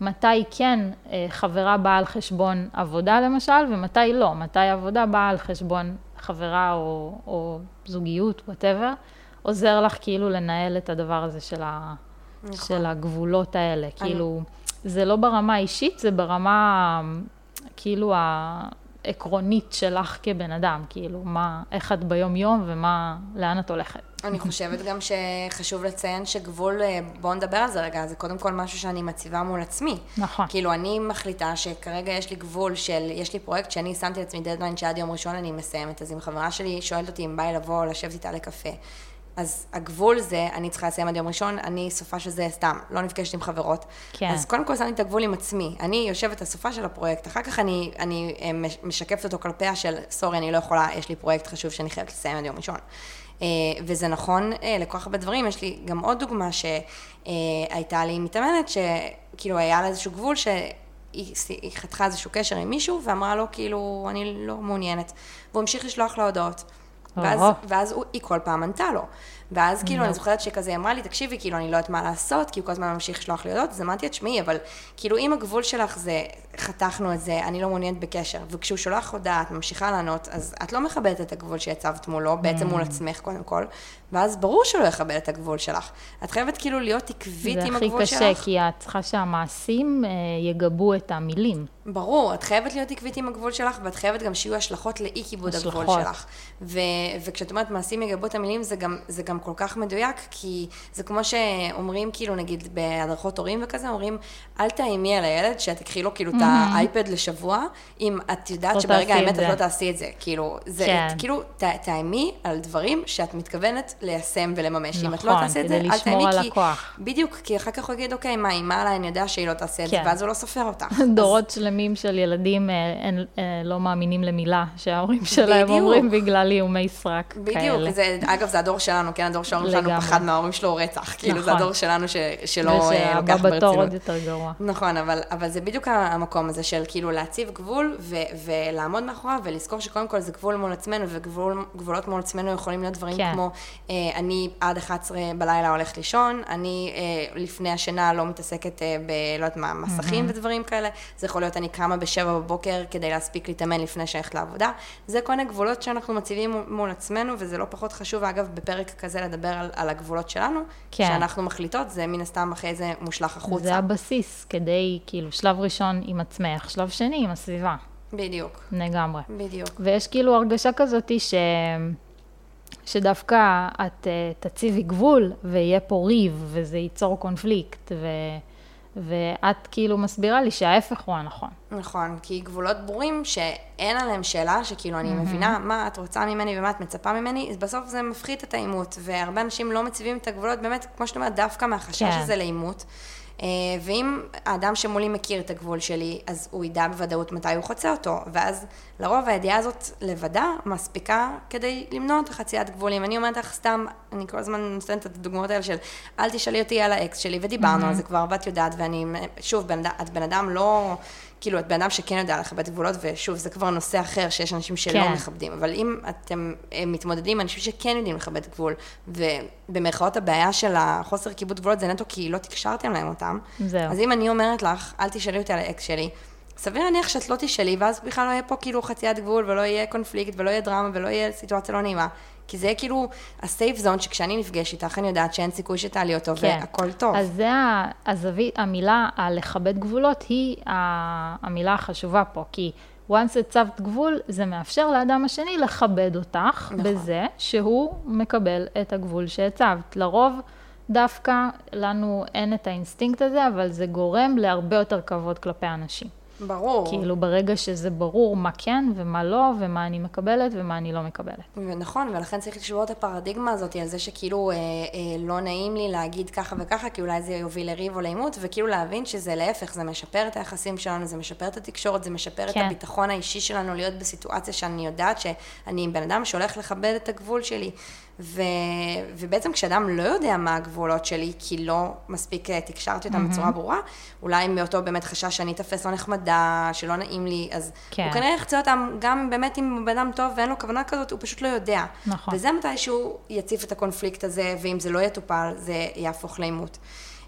מתי כן uh, חברה באה על חשבון עבודה למשל, ומתי לא, מתי עבודה באה על חשבון חברה או, או זוגיות, וואטאבר, עוזר לך כאילו לנהל את הדבר הזה של, ה, נכון. של הגבולות האלה, כאילו, זה לא ברמה האישית, זה ברמה כאילו העקרונית שלך כבן אדם, כאילו, מה, איך את ביום-יום ומה, לאן את הולכת. אני חושבת גם שחשוב לציין שגבול, אה, בואו נדבר על זה רגע, זה קודם כל משהו שאני מציבה מול עצמי. נכון. כאילו, אני מחליטה שכרגע יש לי גבול של, יש לי פרויקט שאני שמתי לעצמי דדליין שעד יום ראשון אני מסיימת, אז אם חברה שלי שואלת אותי אם בא לי לבוא לשבת איתה לקפה, אז הגבול זה, אני צריכה לסיים עד יום ראשון, אני סופ״ש הזה סתם, לא נפגשת עם חברות. כן. אז קודם כל שמתי את הגבול עם עצמי. אני יושבת הסופ״ש על הפרויקט, אחר כך אני, אני אה, מש- משקפת אותו כלפיה של, sorry, אני לא יכולה, יש לי פרויקט חשוב שאני חייבת לסיים עד יום ראשון. אה, וזה נכון אה, לכל כך הרבה דברים. יש לי גם עוד דוגמה שהייתה לי מתאמנת, שכאילו היה לה איזשהו גבול שהיא היא חתכה איזשהו קשר עם מישהו, ואמרה לו, כאילו, אני לא מעוניינת. והוא המשיך לשלוח לה הודעות. ואז. ואז הוא, היא כל פעם ענתה לו. ואז כאילו, אני זוכרת שכזה, אמרה לי, תקשיבי, כאילו, אני לא יודעת מה לעשות, כי הוא כל הזמן ממשיך לשלוח לי הודעות, אז אמרתי, תשמעי, אבל כאילו, אם הגבול שלך זה, חתכנו את זה, אני לא מעוניינת בקשר, וכשהוא שולח הודעה, את ממשיכה לענות, אז את לא מכבדת את הגבול שהצבת מולו, בעצם מול עצמך קודם כל, ואז ברור שהוא לא יכבד את הגבול שלך. את חייבת כאילו להיות עקבית עם הגבול שלך. זה הכי קשה, כי את צריכה שהמעשים אה, יגבו את המילים. ברור, את חייבת להיות עקבית עם הגבול שלך, ואת חייבת גם שיהיו השלכות לאי כיבוד הגבול. שלך. ו- וכשאת אומרת מעשים יגבו את המילים, זה גם, זה גם כל כך מדויק, כי זה כמו שאומרים, כאילו, נגיד, בהדרכות הורים וכזה, אומרים, אל תאיימי על הילד שתקחי לו כאילו את האייפד לשבוע, אם את יודעת לא שברגע האמת את את זה. לא תעשי את זה. כאילו, זה, כן. כאילו, ת- תאיימי על דברים שאת מתכוונת ליישם ולממש. אם את לא נכון, תעשי את זה, אל תאיימי, כי... הכוח. בדיוק, כי אחר כך הוא יגיד, אוקיי, מה, היא מעלה, אני יודע שהיא לא תעשה את זה, כן. ואז הוא לא סופר אותך. [LAUGHS] דורות שלמים של ילדים אה, אין, אה, לא מאמינים למילה שההורים שלהם בדיוק. אומרים בגלל איומי סרק בדיוק, כאלה. זה, אגב, זה הדור שלנו, כן, הדור שלנו לגמרי. פחד מההורים שלו רצח. כאילו, זה נכון. הדור שלנו ש, שלא אה, ושהבא לוקח בתור ברצינות. עוד יותר גרוע. נכון, אבל, אבל זה בדיוק המקום הזה של כאילו להציב גבול ו, ולעמוד מאחוריו ולזכור שקודם כל זה גבול מול עצמנו וגבולות מול עצמנו יכולים להיות דברים כן. כמו אה, אני עד 11 בלילה הולכת לישון, אני אה, לפני השינה לא מתעסקת אה, ב... לא יודעת מה, מסכים ודברים כאלה, זה יכול להיות אני קמה בשבע בבוקר כדי להספיק להתאמן לפני שהלכת לעבודה, זה כל מיני גבולות שאנחנו מציבים מול עצמנו וזה לא פחות חשוב אגב בפרק כזה לדבר על, על הגבולות שלנו, כן. שאנחנו מחליטות, זה מן הסתם אחרי זה מושלך החוצה. זה הבסיס כדי, כאילו, שלב ראשון עם עצמך, שלב שני עם הסביבה, בדיוק, לגמרי. בדיוק. ויש כאילו הרגשה כזאת ש... שדווקא את אה, תציבי גבול ויהיה פה ריב וזה ייצור קונפליקט ו... ואת כאילו מסבירה לי שההפך הוא הנכון. נכון, כי גבולות ברורים שאין עליהם שאלה, שכאילו אני מבינה מה את רוצה ממני ומה את מצפה ממני, אז בסוף זה מפחית את העימות, והרבה אנשים לא מציבים את הגבולות, באמת, כמו שאת אומרת, דווקא מהחשש כן. הזה לעימות. אה, ואם האדם שמולי מכיר את הגבול שלי, אז הוא ידע בוודאות מתי הוא חוצה אותו, ואז לרוב הידיעה הזאת לבדה מספיקה כדי למנוע את החציית גבולים. אני אומרת לך סתם, אני כל הזמן נותנת את הדוגמאות האלה של אל תשאלי אותי על האקס שלי, ודיברנו על זה כבר, ואת יודעת, ואני, שוב, בן, את בן אדם לא, כאילו, את בן אדם שכן יודע לכבד גבולות, ושוב, זה כבר נושא אחר, שיש אנשים שלא כן. מכבדים, אבל אם אתם אה, מתמודדים עם אנשים שכן יודעים לכבד גבול, ובמרכאות הבעיה של החוסר כיבוד גבולות זה נטו כי לא תקשרתם להם אותם, זהו. אז אם אני אומרת לך, אל תשאלי אותי על האקס שלי, סביר להניח שאת לא תשאלי, ואז בכלל לא יהיה פה כאילו חציית גבול, ולא יהיה קונפליקט, ולא יהיה דרמה, ולא יהיה סיטואציה לא נעימה. כי זה כאילו ה safe zone, שכשאני נפגשת איתך, אני יודעת שאין סיכוי שתעלי אותו, והכל טוב. אז זה הזווית, המילה הלכבד גבולות היא המילה החשובה פה, כי once הצבת גבול, זה מאפשר לאדם השני לכבד אותך נכון. בזה שהוא מקבל את הגבול שהצבת. לרוב, דווקא לנו אין את האינסטינקט הזה, אבל זה גורם להרבה יותר כבוד כלפי אנשים. ברור. כאילו, ברגע שזה ברור מה כן ומה לא, ומה אני מקבלת ומה אני לא מקבלת. ונכון, ולכן צריך לשבור את הפרדיגמה הזאת על זה שכאילו אה, אה, לא נעים לי להגיד ככה וככה, כי אולי זה יוביל לריב או לעימות, וכאילו להבין שזה להפך, זה משפר את היחסים שלנו, זה משפר את התקשורת, זה משפר כן. את הביטחון האישי שלנו להיות בסיטואציה שאני יודעת שאני בן אדם שהולך לכבד את הגבול שלי. ו... ובעצם כשאדם לא יודע מה הגבולות שלי, כי לא מספיק אה, תקשרתי אותם בצורה ברורה, אולי מאותו באמת חשש שאני אתפס לא נחמדה, שלא נעים לי, אז כן. הוא כנראה יחצה אותם גם באמת אם הוא בן אדם טוב ואין לו כוונה כזאת, הוא פשוט לא יודע. נכון. וזה מתי שהוא יציף את הקונפליקט הזה, ואם זה לא יטופל, זה יהפוך לעימות.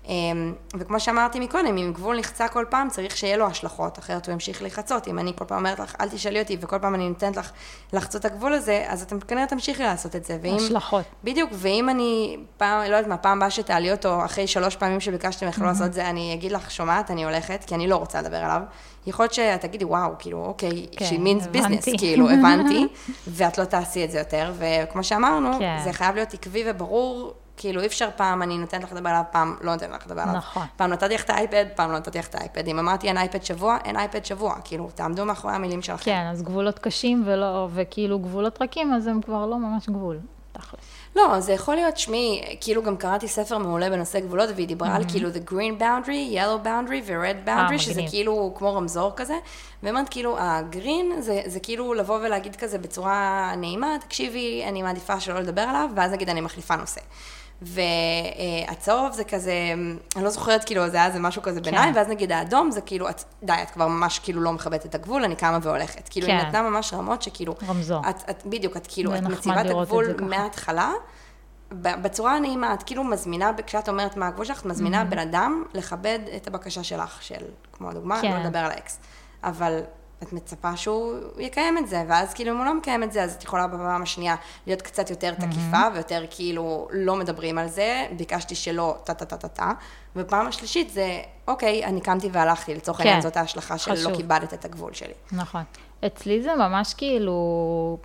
אמ, וכמו שאמרתי מקודם, אם גבול נחצה כל פעם, צריך שיהיה לו השלכות, אחרת הוא ימשיך להיחצות. אם אני כל פעם אומרת לך, אל תשאלי אותי, וכל פעם אני נותנת לך לחצות את הגבול הזה, אז אתם כנראה תמשיכי לעשות את זה. ואם, השלכות. בדיוק, ואם אני, פעם, לא יודעת מה, פעם הבאה שתעלי אותו, אחרי שלוש פעמים שביקשתי ממך לא לעשות את זה, אני אגיד לך, שומעת, אני הולכת, כי אני לא רוצה לדבר עליו. יכול להיות שאת תגידי, וואו, כאילו, אוקיי, כן, she means business, הבנתי. [LAUGHS] כאילו, הבנתי, ואת לא תעשי את זה יותר, וכמו שאמרנו, כן. זה חייב להיות עקבי וברור, כאילו, אי אפשר פעם אני נותנת לך לדבר עליו, פעם לא נותנת לך לדבר עליו. נכון. פעם נתתי לך את האייפד, פעם לא נתתי לך את האייפד. אם אמרתי אין אייפד שבוע, אין אייפד שבוע. כאילו, תעמדו מאחורי המילים שלכם. כן, אז גבולות קשים ולא, וכאילו גבולות רכים, אז הם כבר לא ממש גבול, תכל'ס. לא, זה יכול להיות, שמי, כאילו גם קראתי ספר מעולה בנושא גבולות, והיא דיברה על כאילו the green boundary, yellow boundary ו-red boundary, שזה מגניב. כאילו כמו רמזור כזה. ואומרת, כאילו, הגרין זה, זה כאילו לבוא ולהגיד כזה בצורה נעימה, תקשיבי, אני מעדיפה שלא לדבר עליו, ואז נגיד אני מחליפה נושא. והצהוב זה כזה, אני לא זוכרת, כאילו, זה היה איזה משהו כזה ביניים, ואז נגיד האדום זה כאילו, את, די, את כבר ממש כאילו לא מכבדת את הגבול, אני קמה והולכת. כאילו, היא כן. נתנה ממש רמות שכאילו, רמזור. את, את, בדיוק, את כאילו, את מציבה את הגבול. מההתחלה, בצורה הנעימה, את כאילו מזמינה, כשאת אומרת מה הגבול שלך, את מזמינה בן אדם לכבד את הבקשה שלך, של, כמו הדוגמה, כן. לא לדבר על האקס. אבל את מצפה שהוא יקיים את זה, ואז כאילו אם הוא לא מקיים את זה, אז את יכולה בפעם השנייה להיות קצת יותר תקיפה, ויותר כאילו לא מדברים על זה, ביקשתי שלא, טה-טה-טה-טה, ובפעם השלישית זה, אוקיי, אני קמתי והלכתי, לצורך כן. העניין זאת ההשלכה של חשוב. לא כיבדת את הגבול שלי. נכון. אצלי זה ממש כאילו,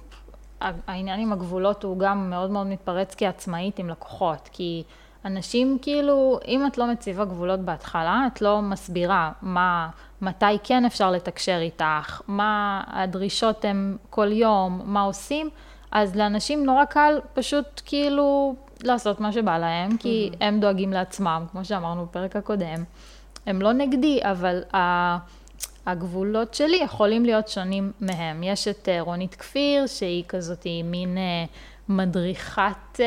העניין עם הגבולות הוא גם מאוד מאוד מתפרץ כעצמאית עם לקוחות, כי אנשים כאילו, אם את לא מציבה גבולות בהתחלה, את לא מסבירה מה, מתי כן אפשר לתקשר איתך, מה הדרישות הן כל יום, מה עושים, אז לאנשים נורא קל פשוט כאילו לעשות מה שבא להם, כי הם דואגים לעצמם, כמו שאמרנו בפרק הקודם. הם לא נגדי, אבל ה... הגבולות שלי יכולים להיות שונים מהם. יש את אה, רונית כפיר, שהיא כזאת מין אה, מדריכת אה,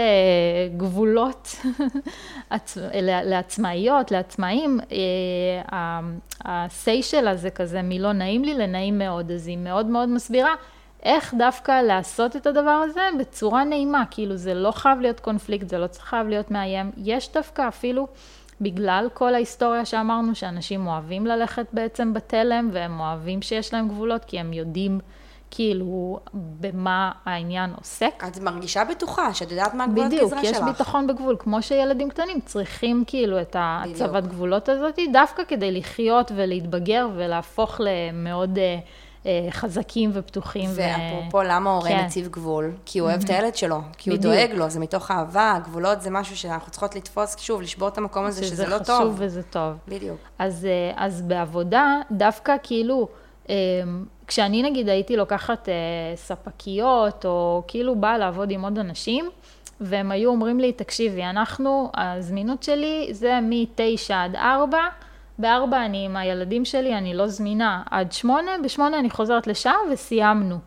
גבולות [LAUGHS] עצ... לעצמאיות, לעצמאים, אה, ה-say שלה זה כזה מלא נעים לי לנעים מאוד, אז היא מאוד מאוד מסבירה איך דווקא לעשות את הדבר הזה בצורה נעימה, כאילו זה לא חייב להיות קונפליקט, זה לא חייב להיות מאיים, יש דווקא אפילו, בגלל כל ההיסטוריה שאמרנו, שאנשים אוהבים ללכת בעצם בתלם, והם אוהבים שיש להם גבולות, כי הם יודעים כאילו במה העניין עוסק. את מרגישה בטוחה, שאת יודעת מה הגבולות גזרה שלך. בדיוק, יש ביטחון בגבול, כמו שילדים קטנים צריכים כאילו את הצבת גבולות הזאת, דווקא כדי לחיות ולהתבגר ולהפוך למאוד... Uh, אה, חזקים ופתוחים. ואפרופו, ו... למה הורה כן. מציב גבול? כי הוא אוהב את הילד שלו, כי הוא בדיוק. דואג לו, זה מתוך אהבה, גבולות זה משהו שאנחנו צריכות לתפוס, שוב, לשבור את המקום הזה, שזה לא טוב. שזה חשוב וזה טוב. בדיוק. אז, אה, אז בעבודה, דווקא כאילו, אה, כשאני נגיד הייתי לוקחת ספקיות, או כאילו באה לעבוד עם עוד אנשים, והם היו אומרים לי, תקשיבי, אנחנו, הזמינות שלי זה מ-9 עד 4, בארבע אני עם הילדים שלי, אני לא זמינה עד שמונה, בשמונה אני חוזרת לשעה וסיימנו.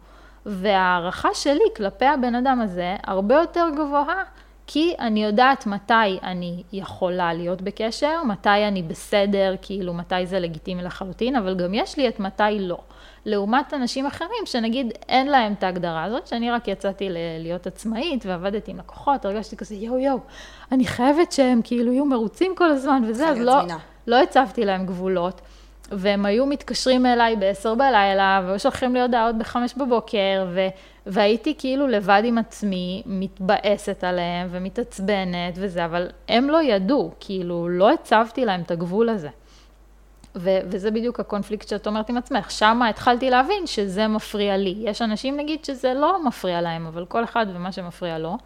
וההערכה שלי כלפי הבן אדם הזה הרבה יותר גבוהה, כי אני יודעת מתי אני יכולה להיות בקשר, מתי אני בסדר, כאילו מתי זה לגיטימי לחלוטין, אבל גם יש לי את מתי לא. לעומת אנשים אחרים שנגיד אין להם את ההגדרה הזאת, שאני רק יצאתי להיות עצמאית ועבדתי עם לקוחות, הרגשתי כזה יואו יואו, אני חייבת שהם כאילו יהיו מרוצים כל הזמן וזה, אז לא, לא הצבתי להם גבולות. והם היו מתקשרים אליי ב-10 בלילה, והיו שולחים לי הודעות ב-5 בבוקר, ו- והייתי כאילו לבד עם עצמי, מתבאסת עליהם ומתעצבנת וזה, אבל הם לא ידעו, כאילו, לא הצבתי להם את הגבול הזה. ו- וזה בדיוק הקונפליקט שאת אומרת עם עצמך. שמה התחלתי להבין שזה מפריע לי. יש אנשים, נגיד, שזה לא מפריע להם, אבל כל אחד ומה שמפריע לו.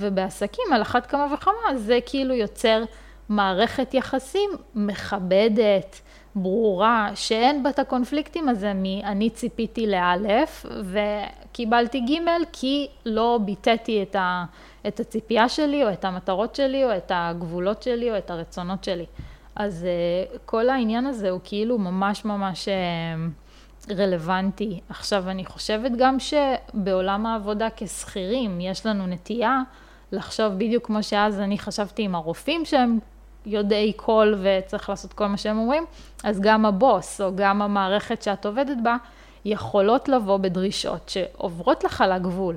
ובעסקים, על אחת כמה וכמה, זה כאילו יוצר מערכת יחסים מכבדת, ברורה, שאין בה את הקונפליקטים הזה מ"אני ציפיתי לאלף" וקיבלתי ג' כי לא ביטאתי את, ה, את הציפייה שלי, או את המטרות שלי, או את הגבולות שלי, או את הרצונות שלי. אז uh, כל העניין הזה הוא כאילו ממש ממש uh, רלוונטי. עכשיו, אני חושבת גם שבעולם העבודה כשכירים, יש לנו נטייה לחשוב בדיוק כמו שאז אני חשבתי עם הרופאים שהם יודעי קול וצריך לעשות כל מה שהם אומרים, אז גם הבוס או גם המערכת שאת עובדת בה יכולות לבוא בדרישות שעוברות לך לגבול.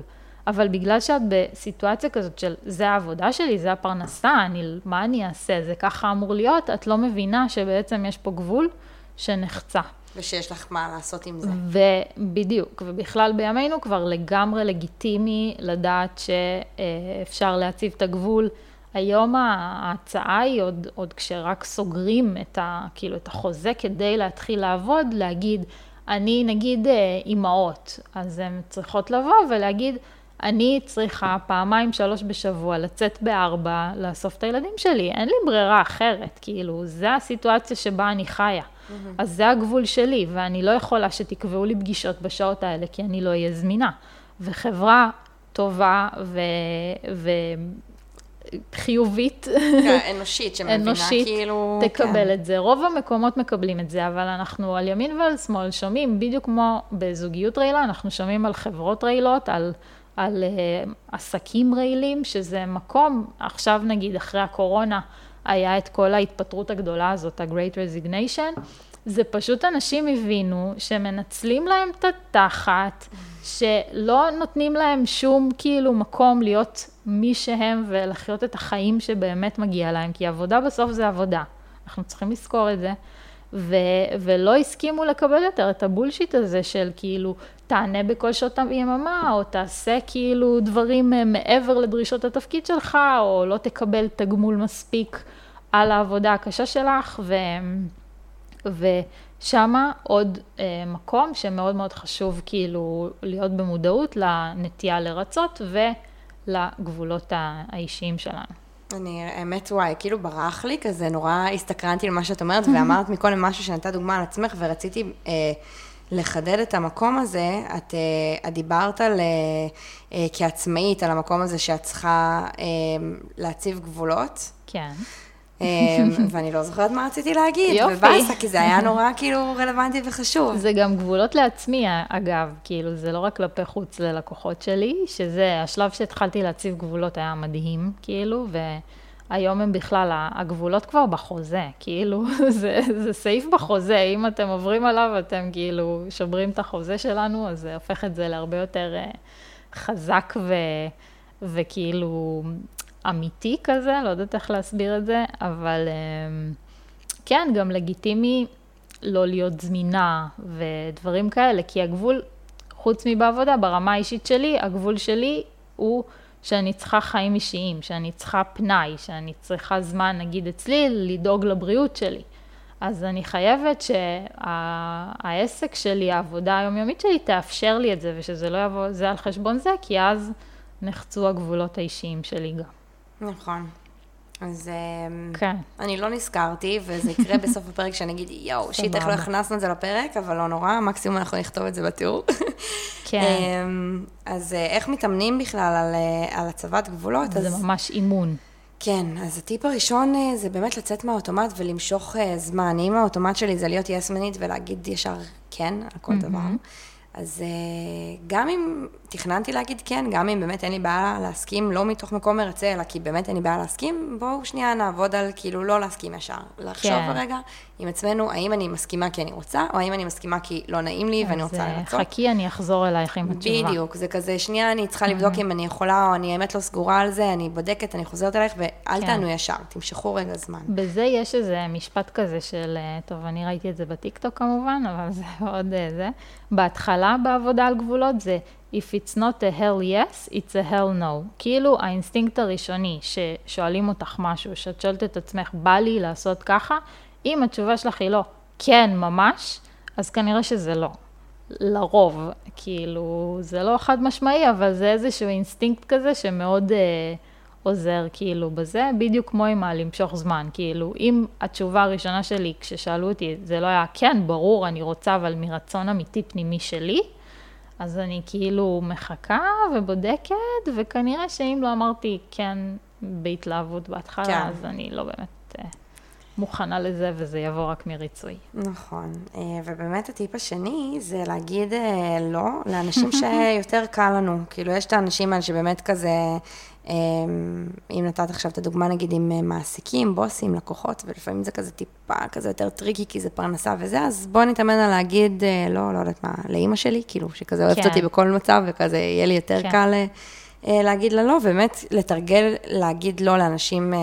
אבל בגלל שאת בסיטואציה כזאת של זה העבודה שלי, זה הפרנסה, אני, מה אני אעשה, זה ככה אמור להיות, את לא מבינה שבעצם יש פה גבול שנחצה. ושיש לך מה לעשות עם זה. ובדיוק, ובכלל בימינו כבר לגמרי לגיטימי לדעת שאפשר להציב את הגבול. היום ההצעה היא עוד, עוד כשרק סוגרים את, ה, כאילו, את החוזה כדי להתחיל לעבוד, להגיד, אני נגיד אה, אימהות, אז הן צריכות לבוא ולהגיד, אני צריכה פעמיים, שלוש בשבוע לצאת בארבע, לאסוף את הילדים שלי, אין לי ברירה אחרת, כאילו, זו הסיטואציה שבה אני חיה. Mm-hmm. אז זה הגבול שלי, ואני לא יכולה שתקבעו לי פגישות בשעות האלה, כי אני לא אהיה זמינה. וחברה טובה ו... ו... חיובית. כן, אנושית, שמבינה אנושית, כאילו... תקבל כן. את זה. רוב המקומות מקבלים את זה, אבל אנחנו על ימין ועל שמאל שומעים, בדיוק כמו בזוגיות רעילה, אנחנו שומעים על חברות רעילות, על, על uh, עסקים רעילים, שזה מקום, עכשיו נגיד, אחרי הקורונה, היה את כל ההתפטרות הגדולה הזאת, ה-Great Resignation. זה פשוט אנשים הבינו שמנצלים להם את התחת, שלא נותנים להם שום כאילו מקום להיות מי שהם ולחיות את החיים שבאמת מגיע להם, כי עבודה בסוף זה עבודה. אנחנו צריכים לזכור את זה. ו- ולא הסכימו לקבל יותר את הבולשיט הזה של כאילו, תענה בכל שעות היממה, או תעשה כאילו דברים מעבר לדרישות התפקיד שלך, או לא תקבל תגמול מספיק על העבודה הקשה שלך, ו... ושמה עוד אה, מקום שמאוד מאוד חשוב כאילו להיות במודעות לנטייה לרצות ולגבולות האישיים שלנו. אני, האמת, וואי, כאילו ברח לי כזה, נורא הסתקרנתי למה שאת אומרת, ואמרת מקודם משהו שנתת דוגמה על עצמך, ורציתי אה, לחדד את המקום הזה. את, אה, את דיברת על, אה, אה, כעצמאית על המקום הזה שאת צריכה להציב גבולות. כן. [LAUGHS] ואני לא זוכרת מה רציתי להגיד, יופי. ובאסה, כי זה היה נורא כאילו רלוונטי וחשוב. זה גם גבולות לעצמי, אגב, כאילו, זה לא רק כלפי חוץ ללקוחות שלי, שזה, השלב שהתחלתי להציב גבולות היה מדהים, כאילו, והיום הם בכלל, הגבולות כבר בחוזה, כאילו, [LAUGHS] זה, זה סעיף בחוזה, אם אתם עוברים עליו, אתם כאילו שוברים את החוזה שלנו, אז זה הופך את זה להרבה יותר אה, חזק ו, וכאילו אמיתי כזה, לא יודעת איך להסביר את זה, אבל אה, כן, גם לגיטימי לא להיות זמינה ודברים כאלה, כי הגבול, חוץ מבעבודה, ברמה האישית שלי, הגבול שלי הוא שאני צריכה חיים אישיים, שאני צריכה פנאי, שאני צריכה זמן, נגיד אצלי, לדאוג לבריאות שלי. אז אני חייבת שהעסק שלי, העבודה היומיומית שלי, תאפשר לי את זה, ושזה לא יבוא זה על חשבון זה, כי אז נחצו הגבולות האישיים שלי גם. נכון. אז כן. אני לא נזכרתי, וזה יקרה [LAUGHS] בסוף הפרק שאני אגיד, יואו, שיט, איך לא הכנסנו את זה לפרק, אבל לא נורא, מקסימום אנחנו נכתוב את זה בתיאור. כן. אז אה, איך מתאמנים בכלל על, אה, על הצבת גבולות? זה אז, ממש אימון. כן, אז הטיפ הראשון אה, זה באמת לצאת מהאוטומט ולמשוך זמן. אם האוטומט שלי זה להיות יסמנית ולהגיד ישר כן על כל דבר. אז גם אם תכננתי להגיד כן, גם אם באמת אין לי בעיה להסכים, לא מתוך מקום מרצה, אלא כי באמת אין לי בעיה להסכים, בואו שנייה נעבוד על כאילו לא להסכים ישר. לחשוב כן. רגע עם עצמנו, האם אני מסכימה כי אני רוצה, או האם אני מסכימה כי לא נעים לי ואני רוצה אז אה, לרצות. חכי, אני אחזור אלייך עם התשובה. בדיוק, זה כזה, שנייה, אני צריכה לבדוק אם אני יכולה, או אני האמת לא סגורה על זה, אני בודקת, אני חוזרת אלייך, ואל כן. תענו ישר, תמשכו רגע זמן. בזה יש איזה משפט כזה של, אה, טוב, אני ראיתי את זה בטיקטוק כמובן, אבל זה [LAUGHS] עוד אה, זה. בהתחלה בעבודה על גבולות זה, If it's not a hell yes, it's a hell no. כאילו האינסטינקט הראשוני ששואלים אותך משהו, שאת שואלת את עצמך, בא לי לעשות ככה, אם התשובה שלך היא לא, כן, ממש, אז כנראה שזה לא. לרוב, כאילו, זה לא חד משמעי, אבל זה איזשהו אינסטינקט כזה שמאוד... אה, עוזר כאילו בזה, בדיוק כמו עם הלמשוך זמן, כאילו אם התשובה הראשונה שלי כששאלו אותי, זה לא היה כן, ברור, אני רוצה, אבל מרצון אמיתי פנימי שלי, אז אני כאילו מחכה ובודקת, וכנראה שאם לא אמרתי כן בהתלהבות בהתחלה, כן. אז אני לא באמת אה, מוכנה לזה, וזה יבוא רק מריצוי. נכון, אה, ובאמת הטיפ השני זה להגיד אה, לא לאנשים שיותר קל לנו. כאילו, יש את האנשים האלה שבאמת כזה, אה, אם נתת עכשיו את הדוגמה נגיד עם מעסיקים, בוסים, לקוחות, ולפעמים זה כזה טיפה כזה יותר tricky, כי זה פרנסה וזה, אז בוא נתאמן על להגיד לא, לא יודעת מה, לאימא שלי, כאילו, שכזה אוהבת כן. אותי בכל מצב, וכזה יהיה לי יותר כן. קל להגיד לה לא, ובאמת לתרגל להגיד לא לאנשים,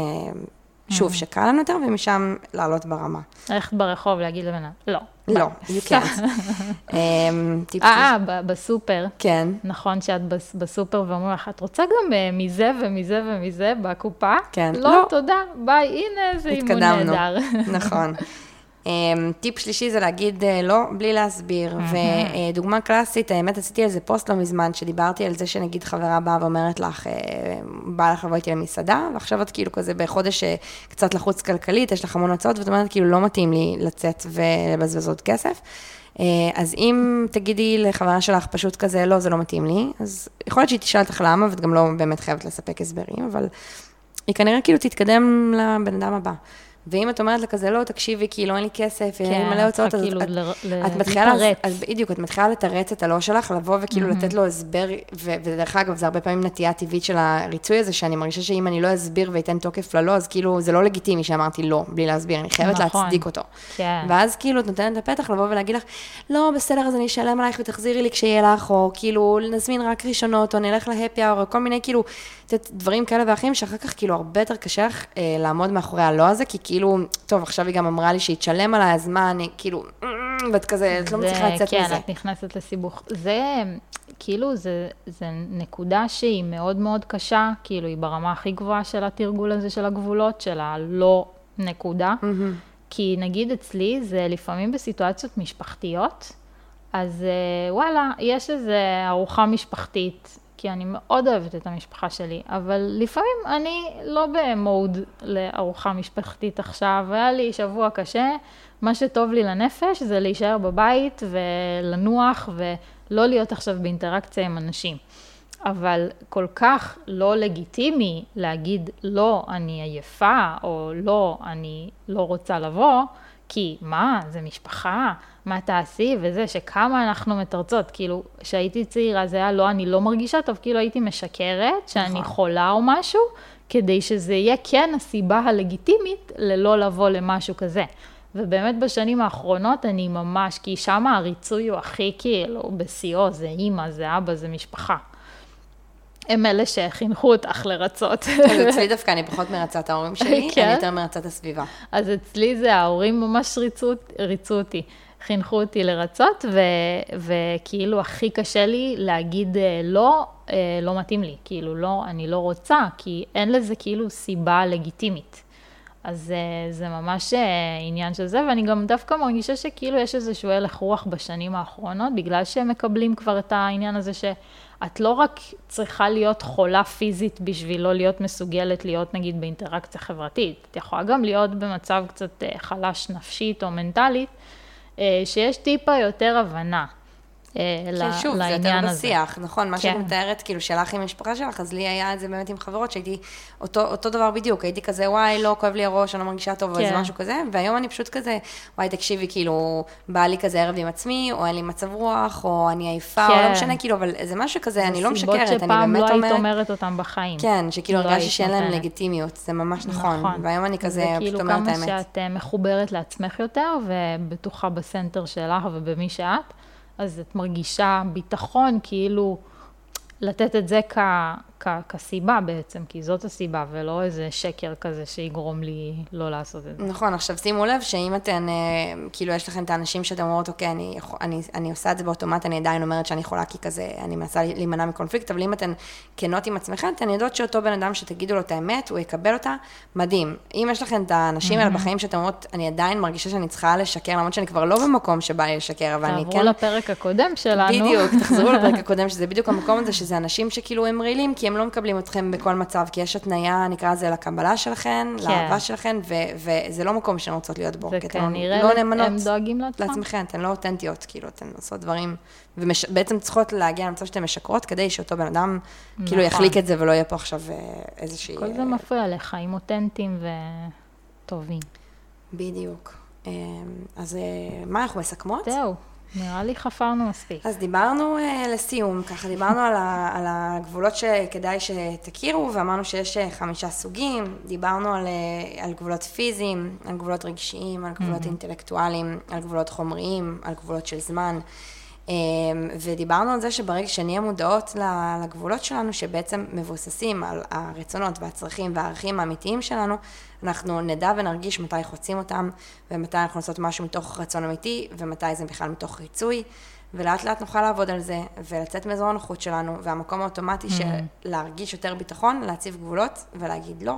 שוב, שקל לנו יותר, ומשם לעלות ברמה. ללכת ברחוב, להגיד לבן אדם, לא. לא, ביי." you can't. [LAUGHS] אמ, אה, אה, בסופר. כן, נכון שאת בס- בסופר ואומרים לך, את רוצה גם אה, מזה ומזה ומזה בקופה? כן. לא, לא. תודה, ביי, הנה איזה אימון התקדמנו. נהדר. נכון. [LAUGHS] אמ, טיפ שלישי זה להגיד אה, לא בלי להסביר, ודוגמה קלאסית, האמת עשיתי על זה פוסט לא מזמן, שדיברתי על זה שנגיד חברה באה ואומרת לך, אה, בא לך לבוא איתי למסעדה, ועכשיו את כאילו כזה בחודש אה, קצת לחוץ כלכלית, יש לך המון הוצאות, ואת אומרת כאילו לא מתאים לי לצאת ולבזבז עוד כסף. אז אם תגידי לחברה שלך פשוט כזה, לא, זה לא מתאים לי, אז יכול להיות שהיא תשאל אותך למה, ואת גם לא באמת חייבת לספק הסברים, אבל היא כנראה כאילו תתקדם לבן אדם הבא. ואם את אומרת לה כזה, לא, תקשיבי, כאילו אין לי כסף, אין לי מלא הוצאות, אז כאילו את, ל- את מתחילה. אז בדיוק, את מתחילה לתרץ את הלא שלך, לבוא וכאילו לתת לו הסבר, ו- ודרך אגב, זה הרבה פעמים נטייה טבעית של הריצוי הזה, שאני מרגישה שאם אני לא אסביר ואתן תוקף ללא, אז כאילו זה לא לגיטימי שאמרתי לא, בלי להסביר, אני חייבת נכון. להצדיק אותו. כן. ואז כאילו את נותנת את הפתח לבוא ולהגיד לך, לא, בסדר, אז אני אשלם עלייך ותחזירי לי כשיהיה לך, או כאילו נזמין רק ראשונות, או נלך להפי האור, או כל מיני כאילו, דברים כאלה ואחרים, שאחר כך כאילו הרבה יותר קשה לך אה, לעמוד מאחורי הלא הזה, כי כאילו, טוב, עכשיו היא גם אמרה לי שהיא תשלם עליי, אז מה, אני כאילו, ואת כזה, את לא מצליחה לצאת כן, מזה. את נכנסת לסיבוך. זה, כאילו, זה, זה נקודה שהיא מאוד מאוד קשה, כאילו, היא ברמה הכי גבוהה של התרגול הזה של הגבולות, של הלא נקודה. כי נגיד אצלי, זה לפעמים בסיטואציות משפחתיות, אז אה, וואלה, יש איזו ארוחה משפחתית, כי אני מאוד אוהבת את המשפחה שלי, אבל לפעמים אני לא במוד לארוחה משפחתית עכשיו, היה לי שבוע קשה, מה שטוב לי לנפש זה להישאר בבית ולנוח ולא להיות עכשיו באינטראקציה עם אנשים. אבל כל כך לא לגיטימי להגיד, לא, אני עייפה, או לא, אני לא רוצה לבוא, כי מה, זה משפחה, מה תעשי וזה, שכמה אנחנו מתרצות, כאילו, כשהייתי צעירה זה היה לא, אני לא מרגישה טוב, כאילו הייתי משקרת, שאני נכון. חולה או משהו, כדי שזה יהיה כן הסיבה הלגיטימית ללא לבוא למשהו כזה. ובאמת בשנים האחרונות אני ממש, כי שם הריצוי הוא הכי כאילו בשיאו, זה אימא, זה אבא, זה משפחה. הם אלה שחינכו אותך לרצות. אז אצלי דווקא אני פחות מרצה את ההורים שלי, [LAUGHS] כן? אני יותר מרצה את הסביבה. אז אצלי זה ההורים ממש ריצו, ריצו אותי. חינכו אותי לרצות, ו, וכאילו הכי קשה לי להגיד אה, לא, אה, לא מתאים לי, כאילו לא, אני לא רוצה, כי אין לזה כאילו סיבה לגיטימית. אז אה, זה ממש עניין של זה, ואני גם דווקא מרגישה שכאילו יש איזשהו הלך רוח בשנים האחרונות, בגלל שהם מקבלים כבר את העניין הזה שאת לא רק צריכה להיות חולה פיזית בשביל לא להיות מסוגלת להיות נגיד באינטראקציה חברתית, את יכולה גם להיות במצב קצת חלש נפשית או מנטלית, שיש טיפה יותר הבנה. אה, שוב, זה יותר בשיח, נכון, מה כן. שאת מתארת, כאילו, שלך עם המשפחה שלך, אז לי היה את זה באמת עם חברות, שהייתי אותו, אותו דבר בדיוק, הייתי כזה, וואי, לא כואב לי הראש, אני לא מרגישה טוב, כן. או איזה כן. משהו כזה, והיום אני פשוט כזה, וואי, תקשיבי, כאילו, בא לי כזה ערב עם עצמי, או אין לי מצב רוח, או אני עייפה, כן. או לא כן. משנה, כאילו, אבל זה משהו כזה, אני לא משקרת, אני באמת אומרת... סיבות שפעם לא היית אומרת אותם בחיים. כן, שכאילו לא הרגשתי שאין להם לגיטימיות, זה ממש נכון, נכון. והיום אני כזה פשוט אומרת האמת. זה כאילו כמה שאת אה, מחוברת לעצמך יותר, ובטוחה בסנטר שלך ובמי שאת. אז את מרגישה ביטחון כאילו לתת את זה כ, כ, כסיבה בעצם, כי זאת הסיבה, ולא איזה שקר כזה שיגרום לי לא לעשות את זה. נכון, עכשיו שימו לב שאם אתן, אה, כאילו יש לכם את האנשים שאתם אומרות, אוקיי, אני, אני, אני עושה את זה באוטומט, אני עדיין אומרת שאני חולה כי כזה, אני מנסה להימנע מקונפליקט, אבל אם אתן כנות עם עצמכם, אתן יודעות שאותו בן אדם שתגידו לו את האמת, הוא יקבל אותה, מדהים. אם יש לכם את האנשים האלה בחיים שאתם אומרות, אני עדיין מרגישה שאני צריכה לשקר, למרות שאני כבר לא במקום שבא לי לשקר, אבל אני כן... תעברו לפרק הקודם שלנו. בדיוק, תחזרו לפרק [LAUGHS] הקודם, שזה בדיוק המקום הזה, שזה אנשים שכאילו הם רעילים, כי הם לא מקבלים אתכם בכל מצב, כי יש התניה, נקרא לזה, לקבלה שלכן, כן. לאהבה שלכן, ו- וזה לא מקום שהן רוצות להיות בו. כי אתן לא נאמנות הם דואגים. לעצמכם, אתן לא אותנטיות, כאילו, אתן עושות דברים, ובעצם ומש... צריכות להגיע למצב שאתן משקרות, כדי שאותו בן אדם, כאילו, נכון. כאילו, יחליק את זה ולא יהיה פה עכשיו אה, איזושהי... כל זה מפריע לך, עם אותנטיים וטובים. בדיוק. אה, אז אה, מה אנחנו מסכמות? זהו. נראה לי חפרנו מספיק. אז דיברנו uh, לסיום, ככה דיברנו על, ה, על הגבולות שכדאי שתכירו, ואמרנו שיש uh, חמישה סוגים, דיברנו על, uh, על גבולות פיזיים, על גבולות רגשיים, על גבולות mm-hmm. אינטלקטואליים, על גבולות חומריים, על גבולות של זמן. Um, ודיברנו על זה שברגע שנהיה מודעות לגבולות שלנו, שבעצם מבוססים על הרצונות והצרכים והערכים האמיתיים שלנו, אנחנו נדע ונרגיש מתי חוצים אותם, ומתי אנחנו עושות משהו מתוך רצון אמיתי, ומתי זה בכלל מתוך ריצוי, ולאט לאט נוכל לעבוד על זה, ולצאת מאזור הנוחות שלנו, והמקום האוטומטי של mm-hmm. להרגיש יותר ביטחון, להציב גבולות, ולהגיד לא,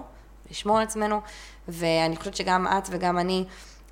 לשמור על עצמנו, ואני חושבת שגם את וגם אני,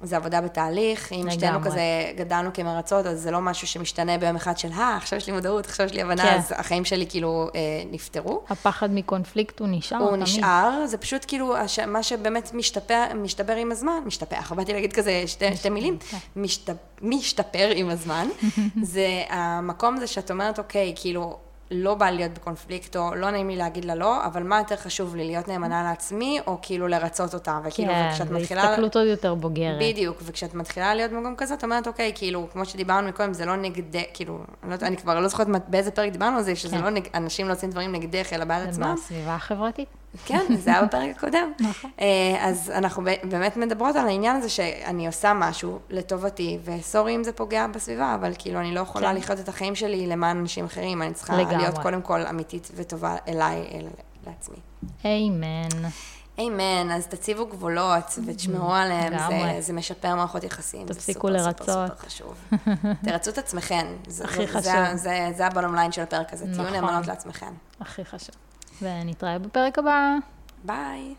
זה עבודה בתהליך, אם שתינו כזה גדלנו כמרצות, אז זה לא משהו שמשתנה ביום אחד של, אה, עכשיו יש לי מודעות, עכשיו יש לי הבנה, כן. אז החיים שלי כאילו אה, נפתרו. הפחד מקונפליקט הוא נשאר הוא תמיד. נשאר, זה פשוט כאילו, הש, מה שבאמת משתפר, משתפר עם הזמן, משתפח, באתי להגיד כזה שתי, שתי מילים, כן. משת, משתפר עם הזמן, [LAUGHS] זה המקום הזה שאת אומרת, אוקיי, כאילו, לא בא להיות בקונפליקט, או לא נעים לי להגיד לה לא, אבל מה יותר חשוב לי, להיות נאמנה לעצמי, או כאילו לרצות אותה, וכאילו, כן, וכשאת מתחילה... כן, והסתכלות עוד יותר בוגרת. בדיוק, וכשאת מתחילה להיות במקום כזה, את אומרת, אוקיי, כאילו, כמו שדיברנו מקודם, זה לא נגד, כאילו, אני, לא, אני כבר לא זוכרת באיזה פרק דיברנו על זה, שזה כן. לא, נג, אנשים לא עושים דברים נגדך, אלא בעד עצמם. זה בסביבה החברתית. כן, זה היה בפרק הקודם. נכון. אה, אז אנחנו באמת מדברות על העניין הזה שאני עושה משהו לטובתי, וסורי אם זה פוגע בסביבה, אבל כאילו אני לא יכולה כן. לחיות את החיים שלי למען אנשים אחרים, אני צריכה לגמרי. להיות קודם כל אמיתית וטובה אליי, אל, לעצמי. איימן. איימן, אז תציבו גבולות ותשמרו עליהם, זה, זה משפר מערכות יחסים. תפסיקו לרצות. זה סופר סופר חשוב. [LAUGHS] תרצו את עצמכם. הכי חשוב. זה, זה, זה הבונום ליין של הפרק הזה, נכון. תהיו נאמנות לעצמכם. הכי חשוב. ונתראה בפרק הבא. ביי.